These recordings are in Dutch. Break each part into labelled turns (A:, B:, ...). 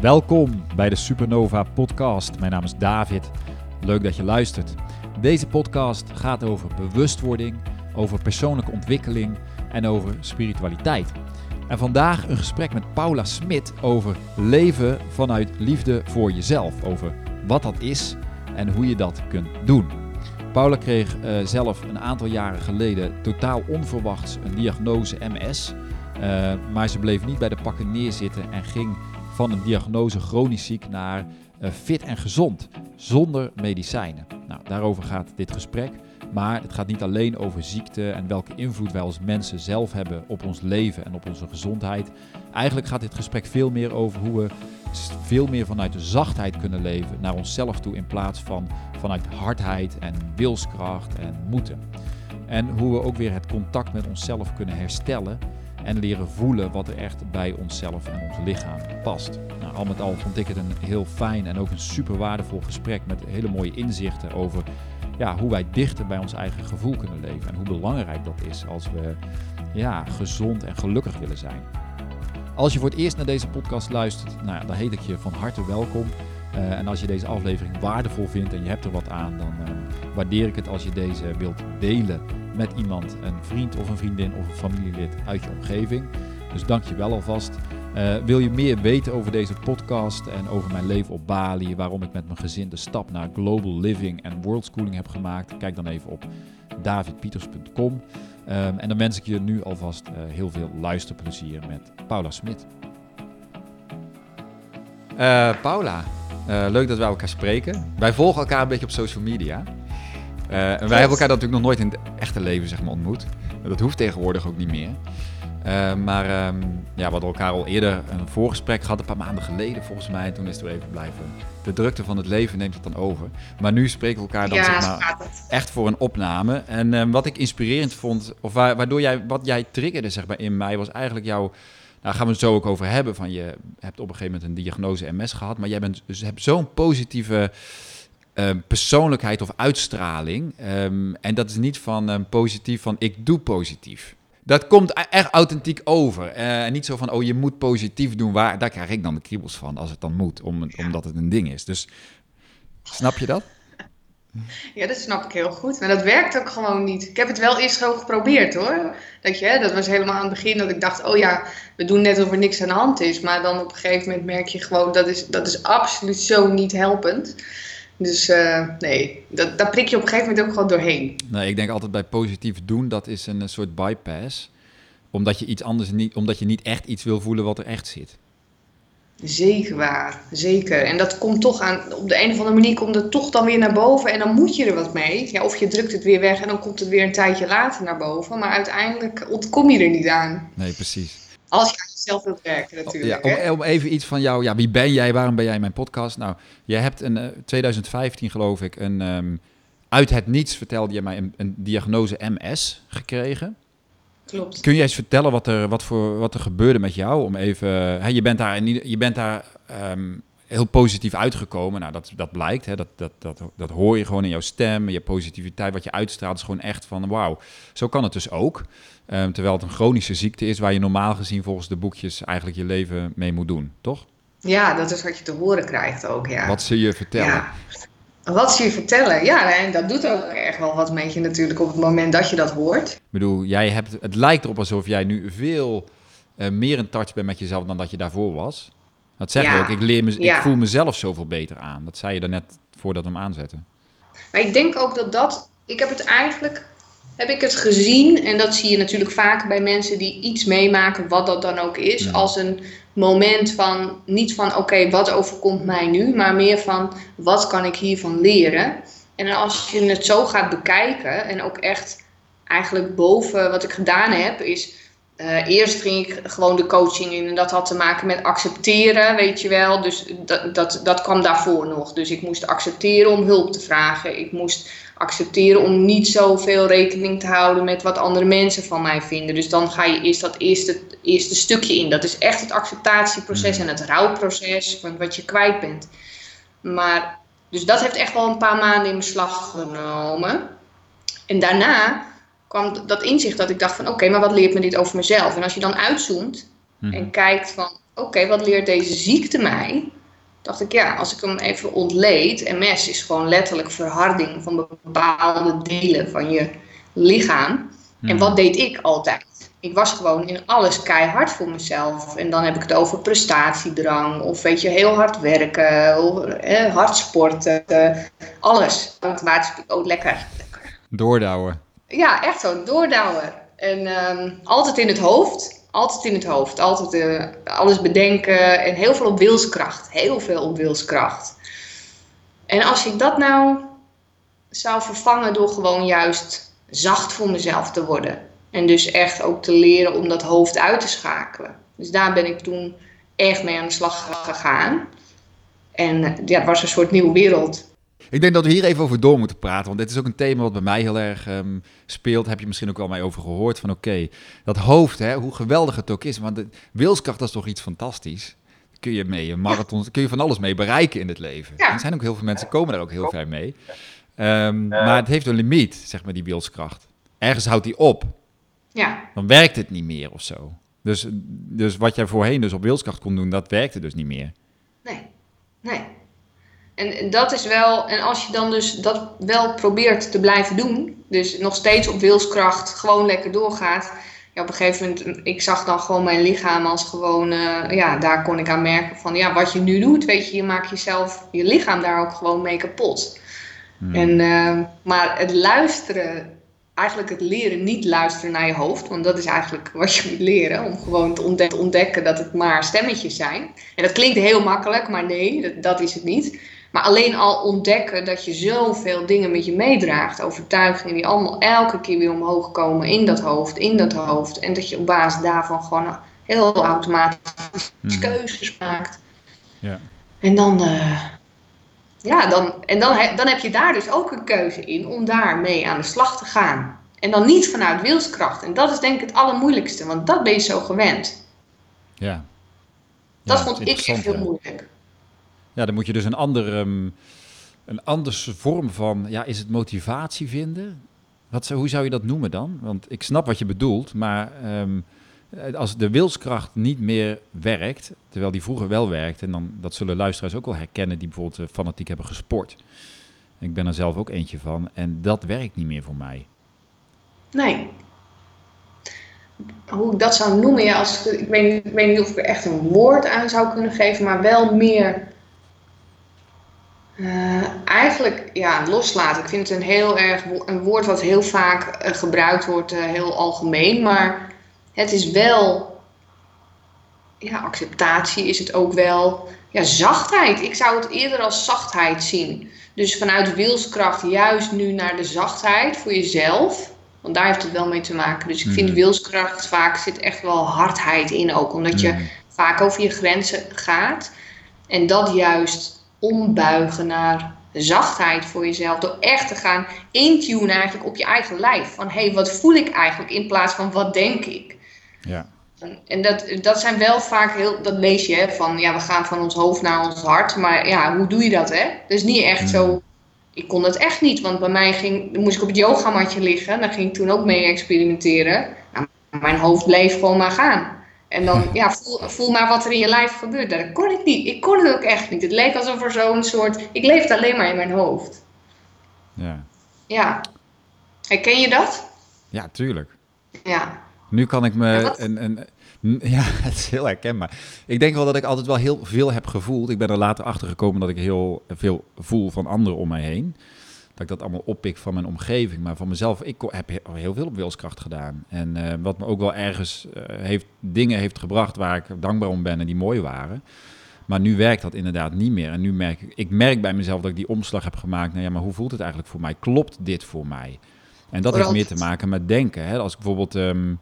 A: Welkom bij de Supernova Podcast. Mijn naam is David. Leuk dat je luistert. Deze podcast gaat over bewustwording, over persoonlijke ontwikkeling en over spiritualiteit. En vandaag een gesprek met Paula Smit over leven vanuit liefde voor jezelf. Over wat dat is en hoe je dat kunt doen. Paula kreeg uh, zelf een aantal jaren geleden totaal onverwachts een diagnose MS. Uh, maar ze bleef niet bij de pakken neerzitten en ging van een diagnose chronisch ziek naar uh, fit en gezond, zonder medicijnen. Nou, daarover gaat dit gesprek. Maar het gaat niet alleen over ziekte en welke invloed wij als mensen zelf hebben op ons leven en op onze gezondheid. Eigenlijk gaat dit gesprek veel meer over hoe we veel meer vanuit de zachtheid kunnen leven naar onszelf toe in plaats van vanuit hardheid en wilskracht en moeten. En hoe we ook weer het contact met onszelf kunnen herstellen en leren voelen wat er echt bij onszelf en ons lichaam past. Nou, al met al vond ik het een heel fijn en ook een super waardevol gesprek met hele mooie inzichten over ja, hoe wij dichter bij ons eigen gevoel kunnen leven en hoe belangrijk dat is als we ja, gezond en gelukkig willen zijn. Als je voor het eerst naar deze podcast luistert, nou, dan heet ik je van harte welkom. Uh, en als je deze aflevering waardevol vindt en je hebt er wat aan, dan uh, waardeer ik het als je deze wilt delen met iemand, een vriend of een vriendin of een familielid uit je omgeving. Dus dank je wel alvast. Uh, wil je meer weten over deze podcast en over mijn leven op Bali, waarom ik met mijn gezin de stap naar global living en worldschooling heb gemaakt? Kijk dan even op davidpieters.com. Um, en dan wens ik je nu alvast uh, heel veel luisterplezier met Paula Smit. Uh, Paula, leuk dat wij elkaar spreken. Wij volgen elkaar een beetje op social media. En wij hebben elkaar natuurlijk nog nooit in het echte leven zeg maar, ontmoet. Dat hoeft tegenwoordig ook niet meer. Uh, maar um, ja, we hadden elkaar al eerder een voorgesprek gehad, een paar maanden geleden volgens mij. Toen is het weer even blijven. De drukte van het leven neemt het dan over. Maar nu spreken we elkaar dan
B: ja,
A: zeg maar, echt voor een opname. En um, wat ik inspirerend vond, of wa waardoor jij, wat jij triggerde zeg maar, in mij, was eigenlijk jouw... Nou, gaan we het zo ook over hebben. Van je hebt op een gegeven moment een diagnose MS gehad. Maar jij bent, dus hebt zo'n positieve um, persoonlijkheid of uitstraling. Um, en dat is niet van um, positief van ik doe positief. Dat komt echt authentiek over. Uh, en niet zo van, oh, je moet positief doen. Waar, daar krijg ik dan de kriebels van, als het dan moet. Om, omdat het een ding is. Dus snap je dat?
B: Ja, dat snap ik heel goed. Maar dat werkt ook gewoon niet. Ik heb het wel eerst gewoon geprobeerd hoor. Dat, je, dat was helemaal aan het begin dat ik dacht, oh ja, we doen net of er niks aan de hand is. Maar dan op een gegeven moment merk je gewoon, dat is, dat is absoluut zo niet helpend. Dus uh, nee, dat, daar prik je op een gegeven moment ook gewoon doorheen.
A: Nee, ik denk altijd bij positief doen, dat is een, een soort bypass. Omdat je iets anders niet, omdat je niet echt iets wil voelen wat er echt zit.
B: Zeker waar, zeker. En dat komt toch aan, op de een of andere manier komt het toch dan weer naar boven en dan moet je er wat mee. Ja, of je drukt het weer weg en dan komt het weer een tijdje later naar boven. Maar uiteindelijk ontkom je er niet aan.
A: Nee, precies.
B: Als je wilt werken natuurlijk.
A: Ja, om, om, even iets van jou, ja, wie ben jij, waarom ben jij in mijn podcast? Nou, jij hebt in uh, 2015 geloof ik, een, um, uit het niets vertelde je mij een, een diagnose MS gekregen.
B: Klopt.
A: Kun je eens vertellen wat er, wat voor, wat er gebeurde met jou? Om even, hè, je bent daar, je bent daar um, heel positief uitgekomen. Nou, dat, dat blijkt. Hè, dat, dat, dat, dat hoor je gewoon in jouw stem. Je positiviteit, wat je uitstraalt, is gewoon echt van wauw. Zo kan het dus ook. Um, terwijl het een chronische ziekte is waar je normaal gezien volgens de boekjes eigenlijk je leven mee moet doen, toch?
B: Ja, dat is wat je te horen krijgt ook, ja.
A: Wat ze je vertellen.
B: Ja. Wat ze je vertellen, ja, en dat doet ook erg wel wat met je natuurlijk op het moment dat je dat hoort. Ik
A: bedoel, jij hebt, het lijkt erop alsof jij nu veel uh, meer in touch bent met jezelf dan dat je daarvoor was. Dat zeg je ja. ook, ik, leer me, ja. ik voel mezelf zoveel beter aan. Dat zei je daarnet voordat we hem aanzetten.
B: Maar ik denk ook dat dat, ik heb het eigenlijk, heb ik het gezien, en dat zie je natuurlijk vaak bij mensen die iets meemaken, wat dat dan ook is, ja. als een moment van, niet van oké, okay, wat overkomt mij nu, maar meer van wat kan ik hiervan leren. En als je het zo gaat bekijken en ook echt eigenlijk boven wat ik gedaan heb, is uh, eerst ging ik gewoon de coaching in en dat had te maken met accepteren, weet je wel. Dus dat, dat, dat kwam daarvoor nog. Dus ik moest accepteren om hulp te vragen. Ik moest accepteren om niet zoveel rekening te houden met wat andere mensen van mij vinden. Dus dan ga je eerst dat eerste, eerste stukje in. Dat is echt het acceptatieproces en het rouwproces van wat je kwijt bent. Maar, dus dat heeft echt wel een paar maanden in beslag genomen. En daarna kwam dat inzicht dat ik dacht van oké, okay, maar wat leert me dit over mezelf? En als je dan uitzoomt, Mhm. En kijkt van, oké, wat leert deze ziekte mij? Dacht ik, ja, als ik hem even ontleed. MS is gewoon letterlijk verharding van bepaalde delen van je lichaam. En mhm. wat deed ik altijd? Ik was gewoon in alles keihard voor mezelf. En dan heb ik het over prestatiedrang. Of weet je, heel hard werken. Of eh, hard sporten. alles. Automatisch, oh lekker. lekker.
A: Doordouwen.
B: Ja, echt zo, doordouwen. En ehm, altijd in het hoofd. Altijd in het hoofd. Altijd uh, alles bedenken. En heel veel op wilskracht. Heel veel op wilskracht. En als ik dat nou zou vervangen door gewoon juist zacht voor mezelf te worden. En dus echt ook te leren om dat hoofd uit te schakelen. Dus daar ben ik toen echt mee aan de slag gegaan. En eh, ja, was een soort nieuwe wereld.
A: Ik denk dat we hier even over door moeten praten. Want dit is ook een thema wat bij mij heel erg um, speelt. Heb je misschien ook wel mij over gehoord. Van oké, dat hoofd, hè, hoe geweldig het ook is. Want de wilskracht dat is toch iets fantastisch. Kun je mee een marathon, kun je van alles mee bereiken in het leven. Ja. Er zijn ook heel veel mensen komen daar ook heel ver mee. Um, maar het heeft een limiet, zeg maar, die wilskracht. Ergens houdt die op.
B: Ja.
A: Dan werkt het niet meer of zo. Dus, dus wat jij voorheen dus op wilskracht kon doen, dat werkte dus niet meer.
B: Nee, nee. En dat is wel, en als je dan dus dat wel probeert te blijven doen, dus nog steeds op wilskracht gewoon lekker doorgaat. Ja, op een gegeven moment, ik zag dan gewoon mijn lichaam als gewoon, uh, ja, daar kon ik aan merken van, ja, wat je nu doet, weet je, je maakt jezelf, je lichaam daar ook gewoon mee kapot. Hmm. En, uh, maar het luisteren eigenlijk het leren niet luisteren naar je hoofd. Want dat is eigenlijk wat je moet leren. Om gewoon te ontdekken dat het maar stemmetjes zijn. En dat klinkt heel makkelijk, maar nee, dat, dat is het niet. Maar alleen al ontdekken dat je zoveel dingen met je meedraagt. Overtuigingen die allemaal elke keer weer omhoog komen in dat hoofd, in dat hoofd. En dat je op basis daarvan gewoon heel automatisch hmm. keuzes maakt.
A: Ja.
B: En dan, uh, ja, dan, en dan, dan heb je daar dus ook een keuze in om daarmee aan de slag te gaan. En dan niet vanuit wilskracht. En dat is denk ik het allermoeilijkste, want dat ben je zo gewend.
A: Ja.
B: Dat vond ik echt heel moeilijk.
A: Ja, dan moet je dus een andere, um, een andere vorm van, ja, is het motivatie vinden? Wat, hoe zou je dat noemen dan? Want ik snap wat je bedoelt, maar um, eh, als de wilskracht niet meer werkt, terwijl die vroeger wel werkte, en dan, dat zullen luisteraars ook wel herkennen die bijvoorbeeld eh, fanatiek hebben gesport. Ik ben er zelf ook eentje van en dat werkt niet meer voor mij.
B: Nee. Hoe ik dat zou noemen, ja, als, ik, weet, ik weet niet of ik er echt een woord aan zou kunnen geven, maar wel meer uh, eigenlijk ja, loslaten. Ik vind het een heel erg een woord wat heel vaak uh, gebruikt wordt, uh, heel algemeen, maar het is wel, ja, acceptatie is het ook wel. Ja, zachtheid. Ik zou het eerder als zachtheid zien. Dus vanuit wilskracht juist nu naar de zachtheid voor jezelf. Want daar heeft het wel mee te maken. Dus ik vind mhm. wilskracht vaak zit echt wel hardheid in ook. Omdat je mhm. vaak over je grenzen gaat. En dat juist ombuigen naar zachtheid voor jezelf. Door echt te gaan intunen eigenlijk op je eigen lijf. Van hé, hey, wat voel ik eigenlijk in plaats van wat denk ik?
A: Ja.
B: En dat, dat zijn wel vaak heel, dat lees je hè, van ja, we gaan van ons hoofd naar ons hart. Maar ja, hoe doe je dat hè? Dus niet echt zo. Mm. Ik kon het echt niet, want bij mij ging, moest ik op het yogamatje liggen. Daar ging ik toen ook mee experimenteren. Nou, mijn hoofd bleef gewoon maar gaan. En dan, ja, voel, voel maar wat er in je lijf gebeurt. Dat kon ik niet. Ik kon het ook echt niet. Het leek alsof er zo'n soort. Ik leefde alleen maar in mijn hoofd.
A: Ja.
B: Ja. Herken je dat?
A: Ja, tuurlijk.
B: Ja.
A: Nu kan ik me. Een, een, ja, het is heel herkenbaar. Ik denk wel dat ik altijd wel heel veel heb gevoeld. Ik ben er later achter gekomen dat ik heel veel voel van anderen om mij heen. Dat ik dat allemaal oppik van mijn omgeving. Maar van mezelf, ik heb heel veel op wilskracht gedaan. En uh, wat me ook wel ergens uh, heeft, dingen heeft gebracht waar ik dankbaar om ben en die mooi waren. Maar nu werkt dat inderdaad niet meer. En nu merk ik, ik merk bij mezelf dat ik die omslag heb gemaakt. Nou ja, maar hoe voelt het eigenlijk voor mij? Klopt dit voor mij? En dat heeft meer te maken met denken. Hè? Als ik bijvoorbeeld um,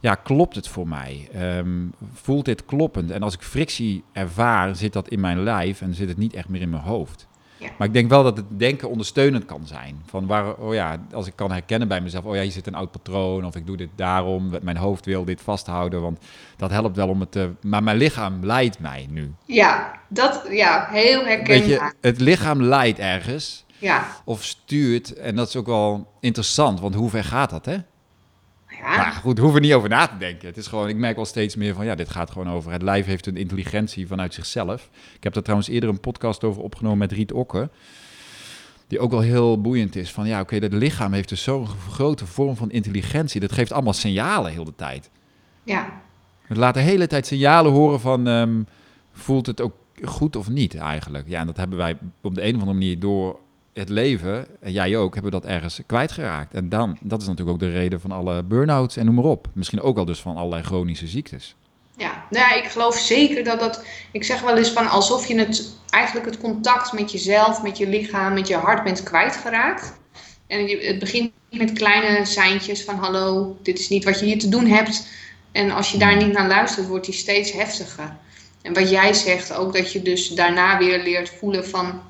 A: ja, klopt het voor mij? Um, voelt dit kloppend? En als ik frictie ervaar, zit dat in mijn lijf en zit het niet echt meer in mijn hoofd. Ja. Maar ik denk wel dat het denken ondersteunend kan zijn. Van waar, oh ja, als ik kan herkennen bij mezelf, oh ja, hier zit een oud patroon, of ik doe dit daarom, mijn hoofd wil dit vasthouden, want dat helpt wel om het te. Maar mijn lichaam leidt mij nu.
B: Ja, dat, ja, heel herkenbaar. Weet je,
A: het lichaam leidt ergens.
B: Ja.
A: Of stuurt, en dat is ook wel interessant, want hoe ver gaat dat, hè?
B: Ja.
A: Maar goed, hoeven niet over na te denken. Het is gewoon, ik merk wel steeds meer van, ja, dit gaat gewoon over. Het lijf heeft een intelligentie vanuit zichzelf. Ik heb daar trouwens eerder een podcast over opgenomen met Riet Okke. Die ook wel heel boeiend is. Van ja, oké, het lichaam heeft dus zo'n grote vorm van intelligentie. Dat geeft allemaal signalen heel de tijd.
B: ja.
A: Het laat de hele tijd signalen horen van, ehm, voelt het ook goed of niet eigenlijk? Ja, en dat hebben wij op de een of andere manier door het leven, en jij ook, hebben dat ergens kwijtgeraakt. En dan, dat is natuurlijk ook de reden van alle burn-outs en noem maar op. Misschien ook wel dus van allerlei chronische ziektes.
B: Ja, nou ja, ik geloof zeker dat dat. Ik zeg wel eens van alsof je het eigenlijk het contact met jezelf, met je lichaam, met je hart bent kwijtgeraakt. En het begint met kleine seintjes van hallo, dit is niet wat je hier te doen hebt. En als je daar niet naar luistert, wordt die steeds heftiger. En wat jij zegt, ook dat je dus daarna weer leert voelen van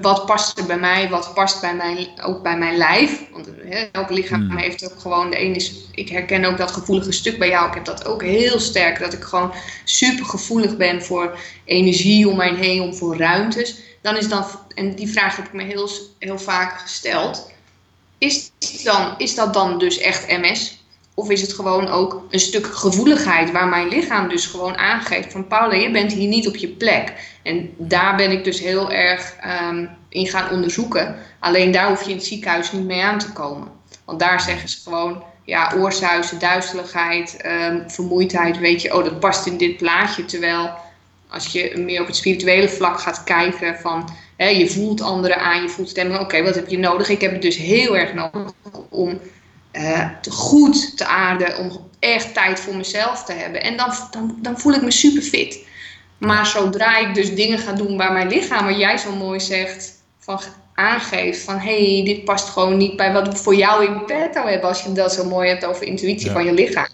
B: wat past er bij mij, wat past bij mijn, ook bij mijn lijf. Want elk lichaam
A: Hmm.
B: heeft ook gewoon, de een is, ik herken ook dat gevoelige stuk bij jou. Ik heb dat ook heel sterk, dat ik gewoon super gevoelig ben voor energie om mij heen, om voor ruimtes. Dan is dan, en die vraag heb ik me heel, heel vaak gesteld. Is, dan, is dat dan dus echt MS? Of is het gewoon ook een stuk gevoeligheid waar mijn lichaam dus gewoon aangeeft van Paula, je bent hier niet op je plek. En daar ben ik dus heel erg ehm, in gaan onderzoeken. Alleen daar hoef je in het ziekenhuis niet mee aan te komen. Want daar zeggen ze gewoon, ja, oorzuizen, duizeligheid, ehm, vermoeidheid, weet je, oh dat past in dit plaatje. Terwijl als je meer op het spirituele vlak gaat kijken van, hè, je voelt anderen aan, je voelt stemming, oké, wat heb je nodig? Ik heb het dus heel erg nodig om eh, te goed te aarden, om echt tijd voor mezelf te hebben. En dan, dan, dan voel ik me super fit. Maar zodra ik dus dingen ga doen waar mijn lichaam, wat jij zo mooi zegt, van aangeeft van hé, hey, dit past gewoon niet bij wat we voor jou in petto hebben, als je dat zo mooi hebt over intuïtie
A: Ja.
B: van je lichaam,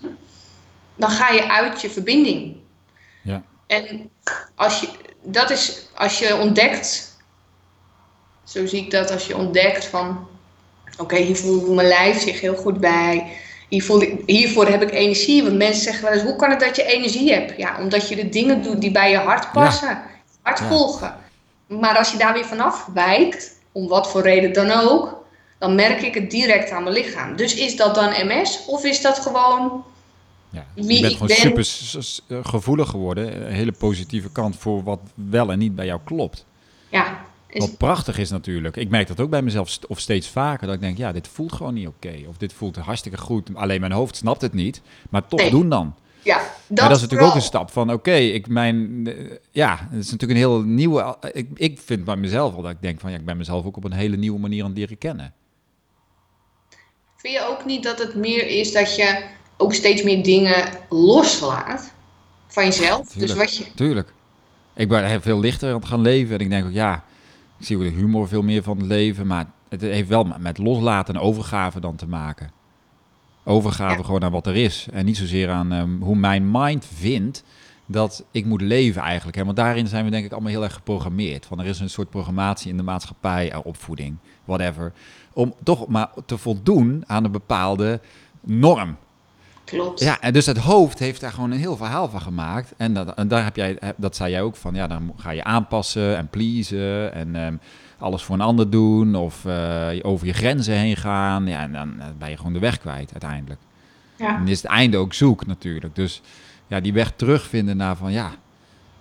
B: dan ga je uit je verbinding.
A: Ja.
B: En als je, dat is als je ontdekt, zo zie ik dat, als je ontdekt van oké, hier voelt mijn lijf zich heel goed bij. Hier voel ik, hiervoor heb ik energie. Want mensen zeggen wel eens, hoe kan het dat je energie hebt? Ja, omdat je de dingen doet die bij je hart passen. Hart
A: Ja.
B: volgen. Maar als je daar weer vanaf wijkt, om wat voor reden dan ook, dan merk ik het direct aan mijn lichaam. Dus is dat dan MS of is dat gewoon
A: Ja.
B: Wie
A: je bent gewoon
B: ben-
A: super gevoelig geworden. Een hele positieve kant voor wat wel en niet bij jou klopt.
B: ja, is,
A: Wat prachtig is natuurlijk. Ik merk dat ook bij mezelf st- of steeds vaker. Dat ik denk, ja, dit voelt gewoon niet oké. Of dit voelt hartstikke goed. Alleen mijn hoofd snapt het niet. Maar toch
B: Nee.
A: doen dan.
B: ja,
A: Dat, dat is natuurlijk ook een stap van, oké, ik mijn, eh, ja, het is natuurlijk een heel nieuwe, ik, ik vind bij mezelf al dat ik denk van, ja, ik ben mezelf ook op een hele nieuwe manier aan het leren kennen.
B: Vind je ook niet dat het meer is dat je ook steeds meer dingen loslaat van jezelf? Dus
A: Tuurlijk.
B: wat je,
A: Tuurlijk. Ik ben heel veel lichter aan het gaan leven en ik denk ook, ja, ik zie ook de humor veel meer van het leven, maar het heeft wel met- loslaten en overgave dan te maken. Overgave
B: Ja.
A: gewoon aan wat er is en niet zozeer aan ehm, hoe mijn mind vindt dat ik moet leven eigenlijk. Hè? Want daarin zijn we denk ik allemaal heel erg geprogrammeerd. Van er is een soort programmatie in de maatschappij, eh, opvoeding, whatever. Om toch maar te voldoen aan een bepaalde norm.
B: Klopt.
A: Ja, en dus het hoofd heeft daar gewoon een heel verhaal van gemaakt. En, dat, en daar heb jij, dat zei jij ook van, ja, dan ga je aanpassen en pleasen en ehm, alles voor een ander doen of eh, over je grenzen heen gaan. Ja, en dan eh, ben je gewoon de weg kwijt uiteindelijk.
B: Ja.
A: En is het einde ook zoek natuurlijk. Dus ja, die weg terugvinden naar van, ja,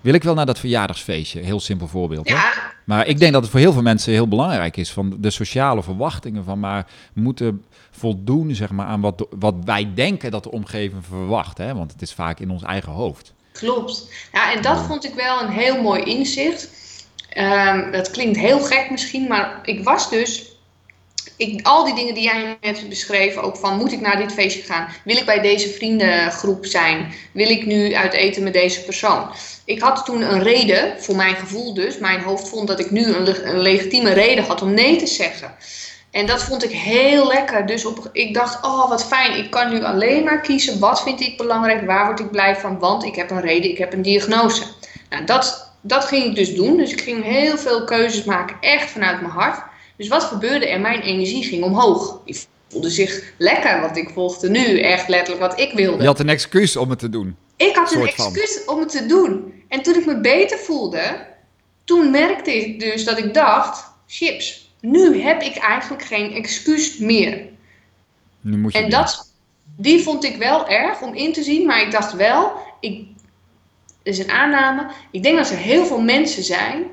A: wil ik wel naar dat verjaardagsfeestje? Heel simpel voorbeeld. Hè?
B: Ja,
A: Maar ik denk dat het voor heel veel mensen heel belangrijk is van de sociale verwachtingen van maar moeten voldoen zeg maar aan wat, wat wij denken dat de omgeving verwacht, hè? want het is vaak in ons eigen hoofd.
B: klopt. Ja, en dat vond ik wel een heel mooi inzicht. Ehm, dat klinkt heel gek misschien, maar ik was dus. Ik, al die dingen die jij net beschreef, ook van moet ik naar dit feestje gaan? Wil ik bij deze vriendengroep zijn? Wil ik nu uit eten met deze persoon? Ik had toen een reden, voor mijn gevoel dus. Mijn hoofd vond dat ik nu een, een legitieme reden had om nee te zeggen. En dat vond ik heel lekker. Dus op, ik dacht, oh wat fijn, ik kan nu alleen maar kiezen wat vind ik belangrijk, waar word ik blij van, want ik heb een reden, ik heb een diagnose. Nou, dat, dat ging ik dus doen. Dus ik ging heel veel keuzes maken, echt vanuit mijn hart. Dus wat gebeurde er? Mijn energie ging omhoog. Die voelde zich lekker, want ik volgde nu echt letterlijk wat ik wilde.
A: Je had een excuus om het te doen.
B: Ik had een
A: van.
B: excuus om het te doen. En toen ik me beter voelde, toen merkte ik dus dat ik dacht, chips, nu heb ik eigenlijk geen excuus meer.
A: Nu moet je
B: En dat, Die vond ik wel erg om in te zien, maar ik dacht wel, ik, is een aanname. Ik denk dat er heel veel mensen zijn,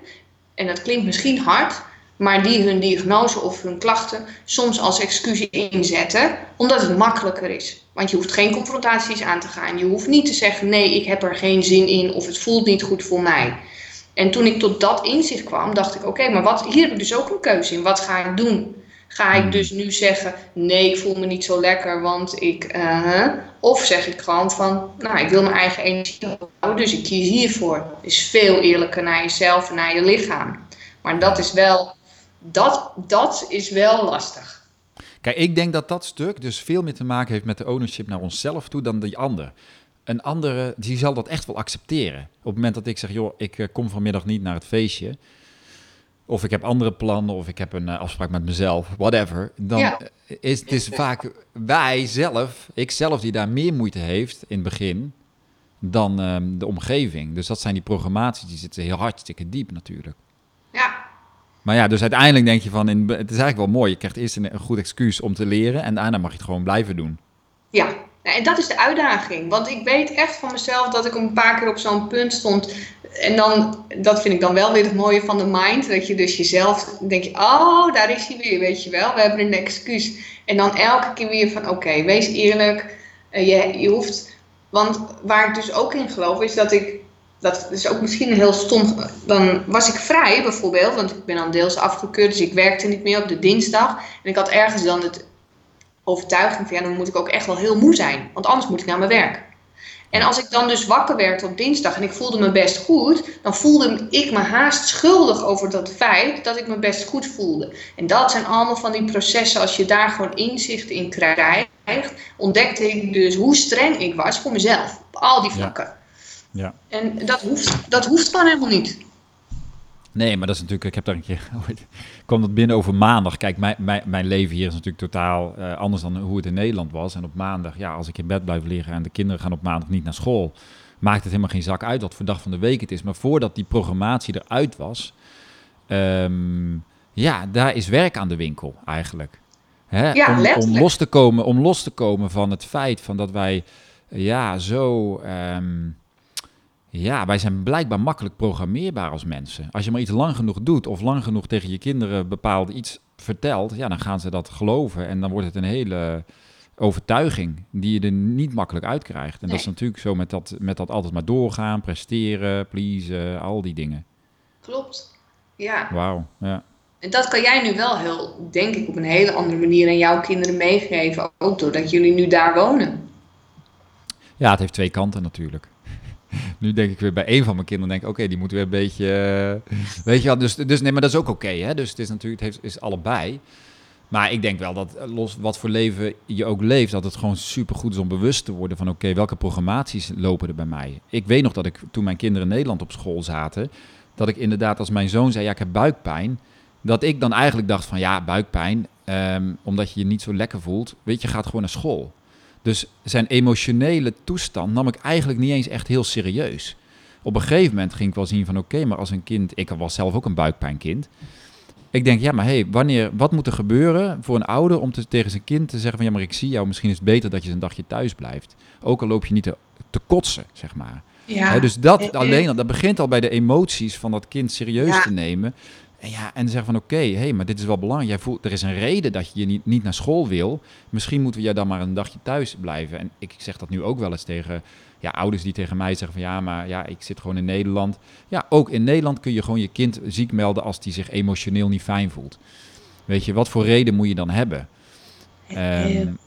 B: en dat klinkt misschien hard, maar die hun diagnose of hun klachten soms als excuus inzetten, omdat het makkelijker is. Want je hoeft geen confrontaties aan te gaan. Je hoeft niet te zeggen: nee, ik heb er geen zin in of het voelt niet goed voor mij. En toen ik tot dat inzicht kwam, dacht ik: oké, maar wat, hier heb ik dus ook een keuze in. Wat ga ik doen? Ga ik dus nu zeggen: nee, ik voel me niet zo lekker, want ik. Uh, of zeg ik gewoon van: nou, ik wil mijn eigen energie houden, dus ik kies hiervoor. Is veel eerlijker naar jezelf en naar je lichaam. Maar dat is wel, dat, dat is wel lastig.
A: Kijk, ik denk dat dat stuk dus veel meer te maken heeft met de ownership naar onszelf toe dan die ander. Een andere, die zal dat echt wel accepteren. Op het moment dat ik zeg, joh, ik eh, kom vanmiddag niet naar het feestje. Of ik heb andere plannen, of ik heb een eh, afspraak met mezelf, whatever. Dan is het is vaak wij zelf, ik zelf, die daar meer moeite heeft in het begin dan ehm, de omgeving. Dus dat zijn die programmaties, die zitten heel hartstikke diep natuurlijk.
B: Ja.
A: Maar ja, dus uiteindelijk denk je van, in, het is eigenlijk wel mooi. Je krijgt eerst een, een goed excuus om te leren en daarna mag je het gewoon blijven doen.
B: Ja, en dat is de uitdaging. Want ik weet echt van mezelf dat ik een paar keer op zo'n punt stond. En dan, dat vind ik dan wel weer het mooie van de mind. Dat je dus jezelf, denk je, oh, daar is hij weer, weet je wel. We hebben een excuus. En dan elke keer weer van, oké, wees eerlijk. Uh, je, je hoeft, want waar ik dus ook in geloof is dat ik dat is ook misschien heel stom. Dan was ik vrij bijvoorbeeld, want ik ben dan deels afgekeurd, dus ik werkte niet meer op de dinsdag. En ik had ergens dan het overtuiging van ja, dan moet ik ook echt wel heel moe zijn, want anders moet ik naar mijn werk. En als ik dan dus wakker werd op dinsdag en ik voelde me best goed, dan voelde ik me haast schuldig over dat feit dat ik me best goed voelde. En dat zijn allemaal van die processen, als je daar gewoon inzicht in krijgt, ontdekte ik dus hoe streng ik was voor mezelf, op al die vlakken. Ja. En dat hoeft, dat hoeft gewoon helemaal niet.
A: Nee, maar dat is natuurlijk, ik heb daar een keer, kwam dat binnen over maandag. Kijk, mijn, mijn, mijn leven hier is natuurlijk totaal uh, anders dan hoe het in Nederland was. En op maandag, ja, als ik in bed blijf liggen en de kinderen gaan op maandag niet naar school, maakt het helemaal geen zak uit wat voor dag van de week het is. Maar voordat die programmatie eruit was, um, ja, daar is werk aan de winkel eigenlijk. Hè?
B: Ja,
A: om, om, los te komen, om los te komen van het feit van dat wij ja, zo. Um, ja, wij zijn blijkbaar makkelijk programmeerbaar als mensen. Als je maar iets lang genoeg doet of lang genoeg tegen je kinderen bepaald iets vertelt, ja, dan gaan ze dat geloven en dan wordt het een hele overtuiging die je er niet makkelijk uit krijgt. En dat is natuurlijk zo met dat, met dat altijd maar doorgaan, presteren, pleasen, al die dingen.
B: Klopt, ja.
A: Wauw, ja.
B: En dat kan jij nu wel heel, denk ik, op een hele andere manier aan jouw kinderen meegeven, ook doordat jullie nu daar wonen.
A: Ja, het heeft twee kanten natuurlijk nu denk ik weer bij een van mijn kinderen, denk ik, oké, die moeten weer een beetje, uh, weet je wel, dus, dus nee, maar dat is ook oké, hè, dus het is natuurlijk, het heeft, is allebei. Maar ik denk wel dat, eh, los wat voor leven je ook leeft, dat het gewoon super goed is om bewust te worden van, oké, welke programmaties lopen er bij mij? Ik weet nog dat ik, toen mijn kinderen in Nederland op school zaten, dat ik inderdaad als mijn zoon zei, ja, ik heb buikpijn, dat ik dan eigenlijk dacht van, ja, buikpijn, um, omdat je je niet zo lekker voelt, weet je, gaat gewoon naar school. Dus zijn emotionele toestand nam ik eigenlijk niet eens echt heel serieus. Op een gegeven moment ging ik wel zien van oké, maar als een kind, ik was zelf ook een buikpijnkind. Ik denk, ja, maar hé, hey, wanneer, wat moet er gebeuren voor een ouder om te, tegen zijn kind te zeggen van ja, maar ik zie jou, misschien is het beter dat je een dagje thuis blijft. Ook al loop je niet te, te kotsen, zeg maar. Ja. dus dat alleen, dat begint al bij de emoties van dat kind serieus te nemen. En, ja, en zeggen van oké, okay, hey, maar dit is wel belangrijk. Jij voelt, er is een reden dat je, je niet, niet naar school wil. Misschien moeten we jij dan maar een dagje thuis blijven. En ik zeg dat nu ook wel eens tegen ja, ouders die tegen mij zeggen van ja, maar ja, ik zit gewoon in Nederland. Ja, ook in Nederland kun je gewoon je kind ziek melden als die zich emotioneel niet fijn voelt. Weet je, wat voor reden moet je dan hebben? Um,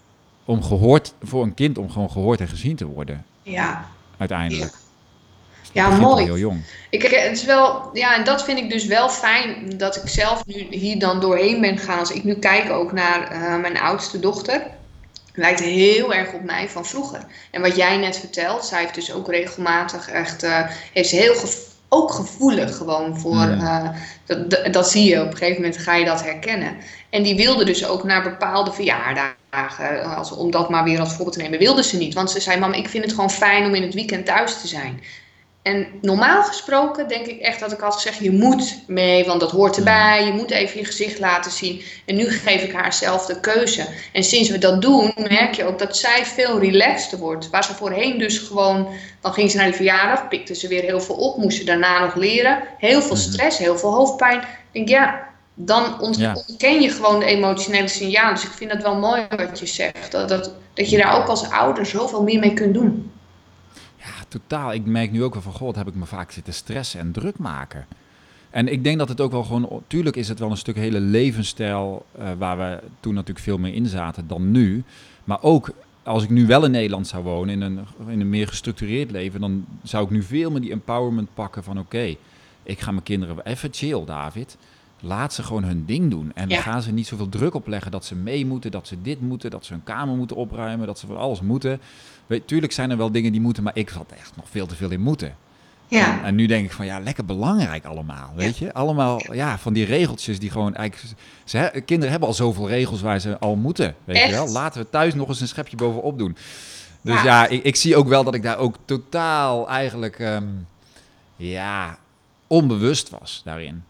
A: om gehoord, voor een kind om gewoon gehoord en gezien te worden.
B: Ja.
A: Uiteindelijk.
B: Ja, mooi. Heel jong. Ik, het is wel, ja, en dat vind ik dus wel fijn dat ik zelf nu hier dan doorheen ben gegaan. Als ik nu kijk ook naar uh, mijn oudste dochter, lijkt heel erg op mij van vroeger. En wat jij net vertelt, zij heeft dus ook regelmatig echt, uh, heeft heel ook gevoelig gewoon voor, uh, dat, dat, dat, zie je op een gegeven moment, ga je dat herkennen. En die wilde dus ook naar bepaalde verjaardagen, als, om dat maar weer als voorbeeld te nemen, wilde ze niet. Want ze zei, mam, ik vind het gewoon fijn om in het weekend thuis te zijn. En normaal gesproken denk ik echt dat ik had gezegd: je moet mee, want dat hoort erbij. Je moet even je gezicht laten zien. En nu geef ik haar zelf de keuze. En sinds we dat doen, merk je ook dat zij veel relaxter wordt. Waar ze voorheen dus gewoon, dan ging ze naar die verjaardag, pikte ze weer heel veel op, moest ze daarna nog leren. Heel veel mhm. stress, heel veel hoofdpijn. Ik denk ja, dan ontken je gewoon de emotionele signalen. Dus ik vind dat wel mooi wat je zegt. Dat, dat, dat je daar ook als ouder zoveel meer mee kunt doen
A: totaal. Ik merk nu ook wel van, god, heb ik me vaak zitten stressen en druk maken. En ik denk dat het ook wel gewoon, tuurlijk is het wel een stuk hele levensstijl uh, waar we toen natuurlijk veel meer in zaten dan nu. Maar ook als ik nu wel in Nederland zou wonen, in een, in een meer gestructureerd leven, dan zou ik nu veel meer die empowerment pakken van oké, ik ga mijn kinderen even chill, David. Laat ze gewoon hun ding doen. En dan gaan ze niet zoveel druk opleggen dat ze mee moeten, dat ze dit moeten, dat ze hun kamer moeten opruimen, dat ze van alles moeten. Weet, tuurlijk zijn er wel dingen die moeten, maar ik had echt nog veel te veel in moeten. Ja. En, nu denk ik van ja, lekker belangrijk allemaal, weet je? Allemaal ja, van die regeltjes die gewoon eigenlijk... Ze, kinderen hebben al zoveel regels waar ze al moeten, weet je wel? Laten we thuis nog eens een schepje bovenop doen. Dus ja, ik, ik, zie ook wel dat ik daar ook totaal eigenlijk, ehm, ja, onbewust was daarin.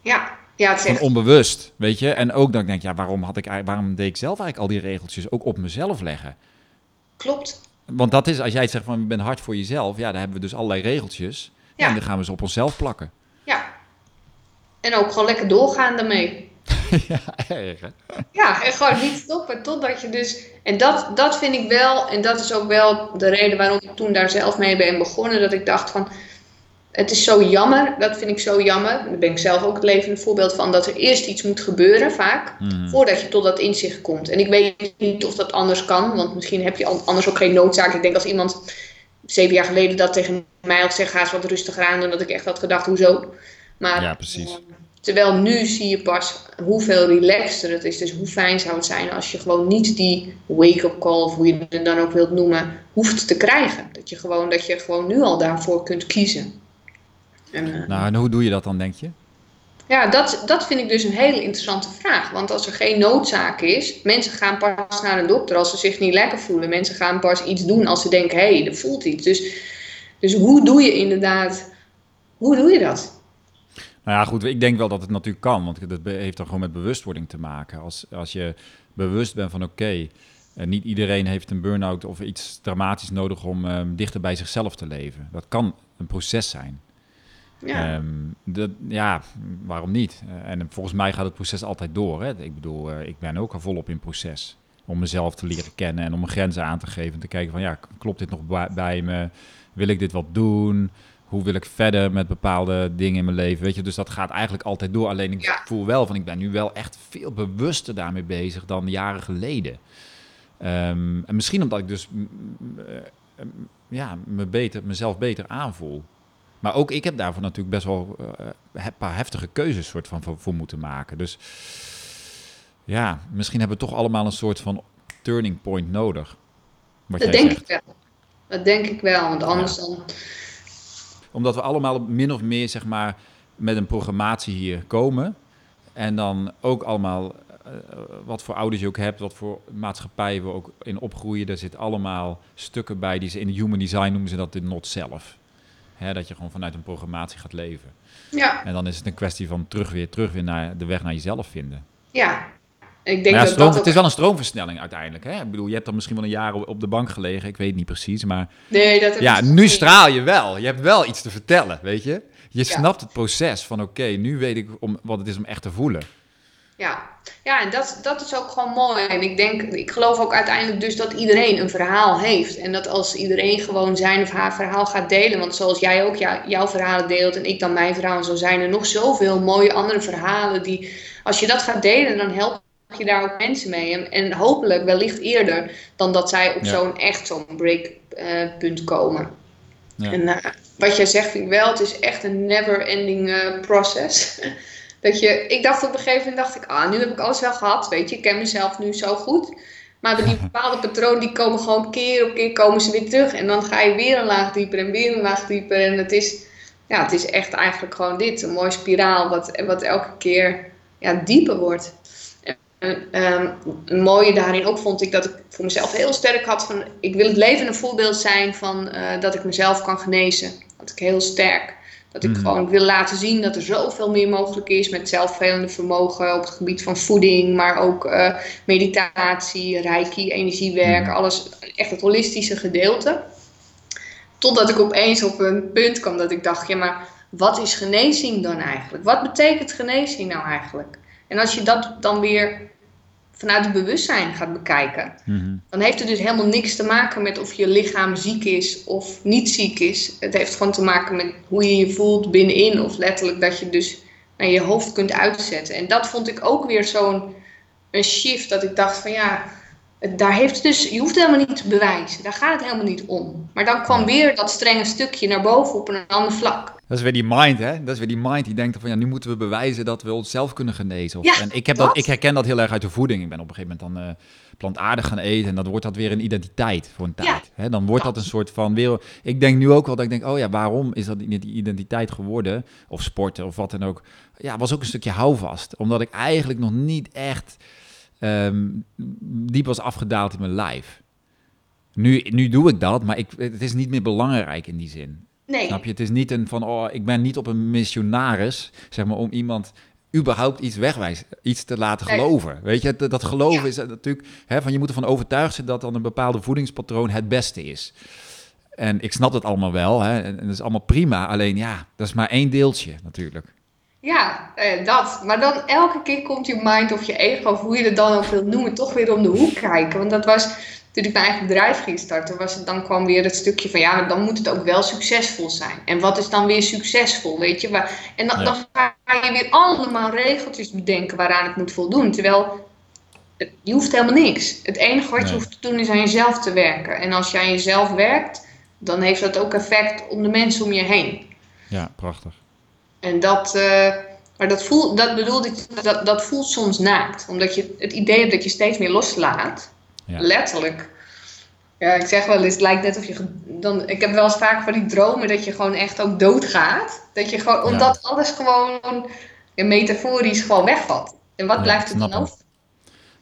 B: Ja, ja, het
A: is onbewust, weet je? En ook dat ik denk, ja, waarom, had ik, waarom deed ik zelf eigenlijk al die regeltjes ook op mezelf leggen?
B: Klopt.
A: Want dat is, als jij zegt van, je bent hard voor jezelf, ja, dan hebben we dus allerlei regeltjes. Ja. En dan gaan we ze op onszelf plakken.
B: Ja. En ook gewoon lekker doorgaan daarmee.
A: ja, erg hè?
B: Ja, en gewoon niet stoppen totdat je dus... En dat, dat vind ik wel, en dat is ook wel de reden waarom ik toen daar zelf mee ben begonnen, dat ik dacht van het is zo jammer, dat vind ik zo jammer. Daar ben ik zelf ook het levende voorbeeld van, dat er eerst iets moet gebeuren, vaak, mhm. voordat je tot dat inzicht komt. En ik weet niet of dat anders kan, want misschien heb je anders ook geen noodzaak. Ik denk als iemand zeven jaar geleden dat tegen mij had gezegd, ga eens wat rustiger aan, dan dat ik echt had gedacht, hoezo? Maar,
A: ja, precies. Uh,
B: terwijl nu zie je pas hoeveel relaxter het is. Dus hoe fijn zou het zijn als je gewoon niet die wake-up call, of hoe je het dan ook wilt noemen, hoeft te krijgen. Dat je gewoon, dat je gewoon nu al daarvoor kunt kiezen.
A: En, eh, nou, en hoe doe je dat dan, denk je?
B: Ja, dat, dat vind ik dus een hele interessante vraag. Want als er geen noodzaak is, mensen gaan pas naar een dokter als ze zich niet lekker voelen. Mensen gaan pas iets doen als ze denken, hé, hey, er voelt iets. Dus, dus hoe doe je inderdaad, hoe doe je dat?
A: Nou ja, goed, ik denk wel dat het natuurlijk kan, want dat heeft dan gewoon met bewustwording te maken. Als, als je bewust bent van oké, okay, eh, niet iedereen heeft een burn-out of iets dramatisch nodig om um, dichter bij zichzelf te leven. Dat kan een proces zijn. Ja. Ehm, dat, ja, waarom niet? Uh, en volgens mij gaat het proces altijd door. Hè? Ik bedoel, uh, ik ben ook al volop in proces. Om mezelf te leren kennen en om mijn grenzen aan te geven. En te kijken van, ja, klopt dit nog bij me? Wil ik dit wat doen? Hoe wil ik verder met bepaalde dingen in mijn leven? Weet je, dus dat gaat eigenlijk altijd door. Alleen ik voel wel van, ik ben nu wel echt veel bewuster daarmee bezig dan jaren geleden. Um, en misschien omdat ik dus ja, me beter, mezelf beter aanvoel. Maar ook ik heb daarvoor natuurlijk best wel uh, een paar heftige keuzes soort van voor, moeten maken. Dus ja, misschien hebben we toch allemaal een soort van turning point nodig.
B: dat denk ik wel. Dat denk ik wel, want anders dan...
A: Omdat we allemaal min of meer, zeg maar, met een programmatie hier komen. En dan ook allemaal, uh, wat voor ouders je ook hebt, wat voor maatschappij we ook in opgroeien. Daar zitten allemaal stukken bij die ze in human design noemen ze dat de not zelf. Hè, dat je gewoon vanuit een programmatie gaat leven.
B: Ja.
A: En dan is het een kwestie van terug weer, terug weer naar de weg naar jezelf vinden.
B: Ja. Ik denk
A: dat dat het is wel een stroomversnelling uiteindelijk. Hè? Ik bedoel, je hebt dan misschien wel een jaar op de bank gelegen. Ik weet niet precies, maar...
B: Nee, dat
A: ja, nu straal je wel. Je hebt wel iets te vertellen, weet je? Je snapt het proces van oké, nu weet ik om, wat het is om echt te voelen.
B: Ja, ja en dat, dat is ook gewoon mooi. En ik denk, ik geloof ook uiteindelijk dus dat iedereen een verhaal heeft. En dat als iedereen gewoon zijn of haar verhaal gaat delen, want zoals jij ook jouw verhalen deelt en ik dan mijn verhaal, zo zijn er nog zoveel mooie andere verhalen die, als je dat gaat delen, dan help je daar ook mensen mee. En, en hopelijk wellicht eerder dan dat zij op zo'n echt zo'n breakpunt uh, komen. Ja. En uh, wat jij zegt vind ik wel, het is echt een never ending uh, process. Dat je, ik dacht op een gegeven moment, dacht ik, ah, nu heb ik alles wel gehad, weet je, ik ken mezelf nu zo goed. Maar die bepaalde patronen, die komen gewoon keer op keer, komen ze weer terug. En dan ga je weer een laag dieper en weer een laag dieper. En het is, ja, het is echt eigenlijk gewoon dit, een mooie spiraal, wat, wat elke keer ja, dieper wordt. En, um, een mooie daarin ook vond ik dat ik voor mezelf heel sterk had van, ik wil het leven een voorbeeld zijn van uh, dat ik mezelf kan genezen had ik heel sterk. Dat ik
A: Mhm.
B: gewoon wil laten zien dat er zoveel meer mogelijk is met zelfvervelende vermogen op het gebied van voeding, maar ook eh, meditatie, reiki, energiewerk,
A: Mhm.
B: alles, echt het holistische gedeelte. Totdat ik opeens op een punt kwam dat ik dacht, ja maar wat is genezing dan eigenlijk? Wat betekent genezing nou eigenlijk? En als je dat dan weer vanuit het bewustzijn gaat bekijken,
A: Mhm.
B: dan heeft het dus helemaal niks te maken met of je lichaam ziek is of niet ziek is. Het heeft gewoon te maken met hoe je je voelt binnenin. Of letterlijk dat je dus naar je hoofd kunt uitzetten. En dat vond ik ook weer zo'n een shift. Dat ik dacht van ja, daar heeft dus, je hoeft helemaal niet te bewijzen. Daar gaat het helemaal niet om. Maar dan kwam weer dat strenge stukje naar boven op een ander vlak.
A: Dat is weer die mind, hè? Dat is weer die mind die denkt van ja, nu moeten we bewijzen dat we onszelf kunnen genezen. Of,
B: Ja,
A: en ik, heb
B: dat.
A: dat, ik herken dat heel erg uit de voeding. Ik ben op een gegeven moment dan eh, plantaardig gaan eten en dan wordt dat weer een identiteit voor een
B: Ja,
A: tijd. Hè? Dan wordt dat
B: dat.
A: een soort van wereld. Ik denk nu ook wel dat ik denk, oh ja, waarom is dat niet die identiteit geworden? Of sporten of wat dan ook. Ja, was ook een stukje houvast. Omdat ik eigenlijk nog niet echt ehm, diep was afgedaald in mijn lijf. Nu, nu doe ik dat, maar ik, het is niet meer belangrijk in die zin.
B: Nee,
A: Snap je? Het is niet een van, oh, ik ben niet op een missionaris, zeg maar, om iemand überhaupt iets wegwijs, iets te laten
B: Nee.
A: geloven. Weet je, dat, dat geloven
B: Ja.
A: is natuurlijk, hè, van je moet ervan overtuigd zijn dat dan een bepaalde voedingspatroon het beste is. En ik snap dat allemaal wel, hè, en, en dat is allemaal prima. Alleen ja, dat is maar één deeltje natuurlijk.
B: Ja, eh, dat. Maar dan elke keer komt je mind of je ego, of hoe je het dan ook wilt noemen, toch weer om de hoek kijken. Want dat was, toen ik mijn eigen bedrijf ging starten, was het, dan kwam weer het stukje van, ja, maar dan moet het ook wel succesvol zijn. En wat is dan weer succesvol, weet je? Waar, en dan,
A: Ja.
B: dan ga je weer allemaal regeltjes bedenken waaraan het moet voldoen. Terwijl, het- je hoeft helemaal niks. Het enige wat je
A: Nee.
B: hoeft te doen is aan jezelf te werken. En als je aan jezelf werkt, dan heeft dat ook effect op de mensen om je heen.
A: Ja, prachtig.
B: En dat, eh, maar dat, voelt, dat bedoelde ik, dat, dat voelt soms naakt. Omdat je het idee hebt dat je steeds meer loslaat.
A: Ja.
B: Letterlijk. Ja, ik zeg wel eens, het lijkt net of je... Dan, ik heb wel eens vaak van die dromen dat je gewoon echt ook doodgaat. Dat je gewoon,
A: Ja.
B: omdat alles gewoon metaforisch gewoon wegvalt. En wat
A: Ja,
B: blijft er dan over?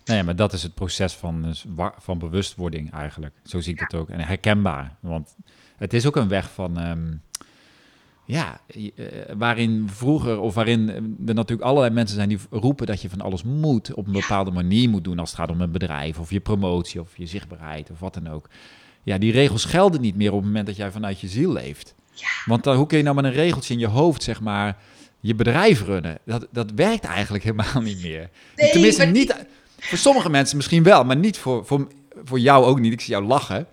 A: Nee, maar dat is het proces van, dus van bewustwording eigenlijk. Zo zie ik het ook. En herkenbaar. Want het is ook een weg van... ehm, ja, eh, waarin vroeger of waarin er natuurlijk allerlei mensen zijn die roepen dat je van alles moet, op een bepaalde manier moet doen als het gaat om een bedrijf of je promotie of je zichtbaarheid of wat dan ook. Ja, die regels gelden niet meer op het moment dat jij vanuit je ziel leeft.
B: Ja.
A: Want dan, hoe kun je nou met een regeltje in je hoofd, zeg maar, je bedrijf runnen? Dat, dat werkt eigenlijk helemaal niet meer.
B: Nee,
A: Tenminste, niet, voor sommige mensen misschien wel, maar niet voor, voor, voor jou ook niet. Ik zie jou lachen.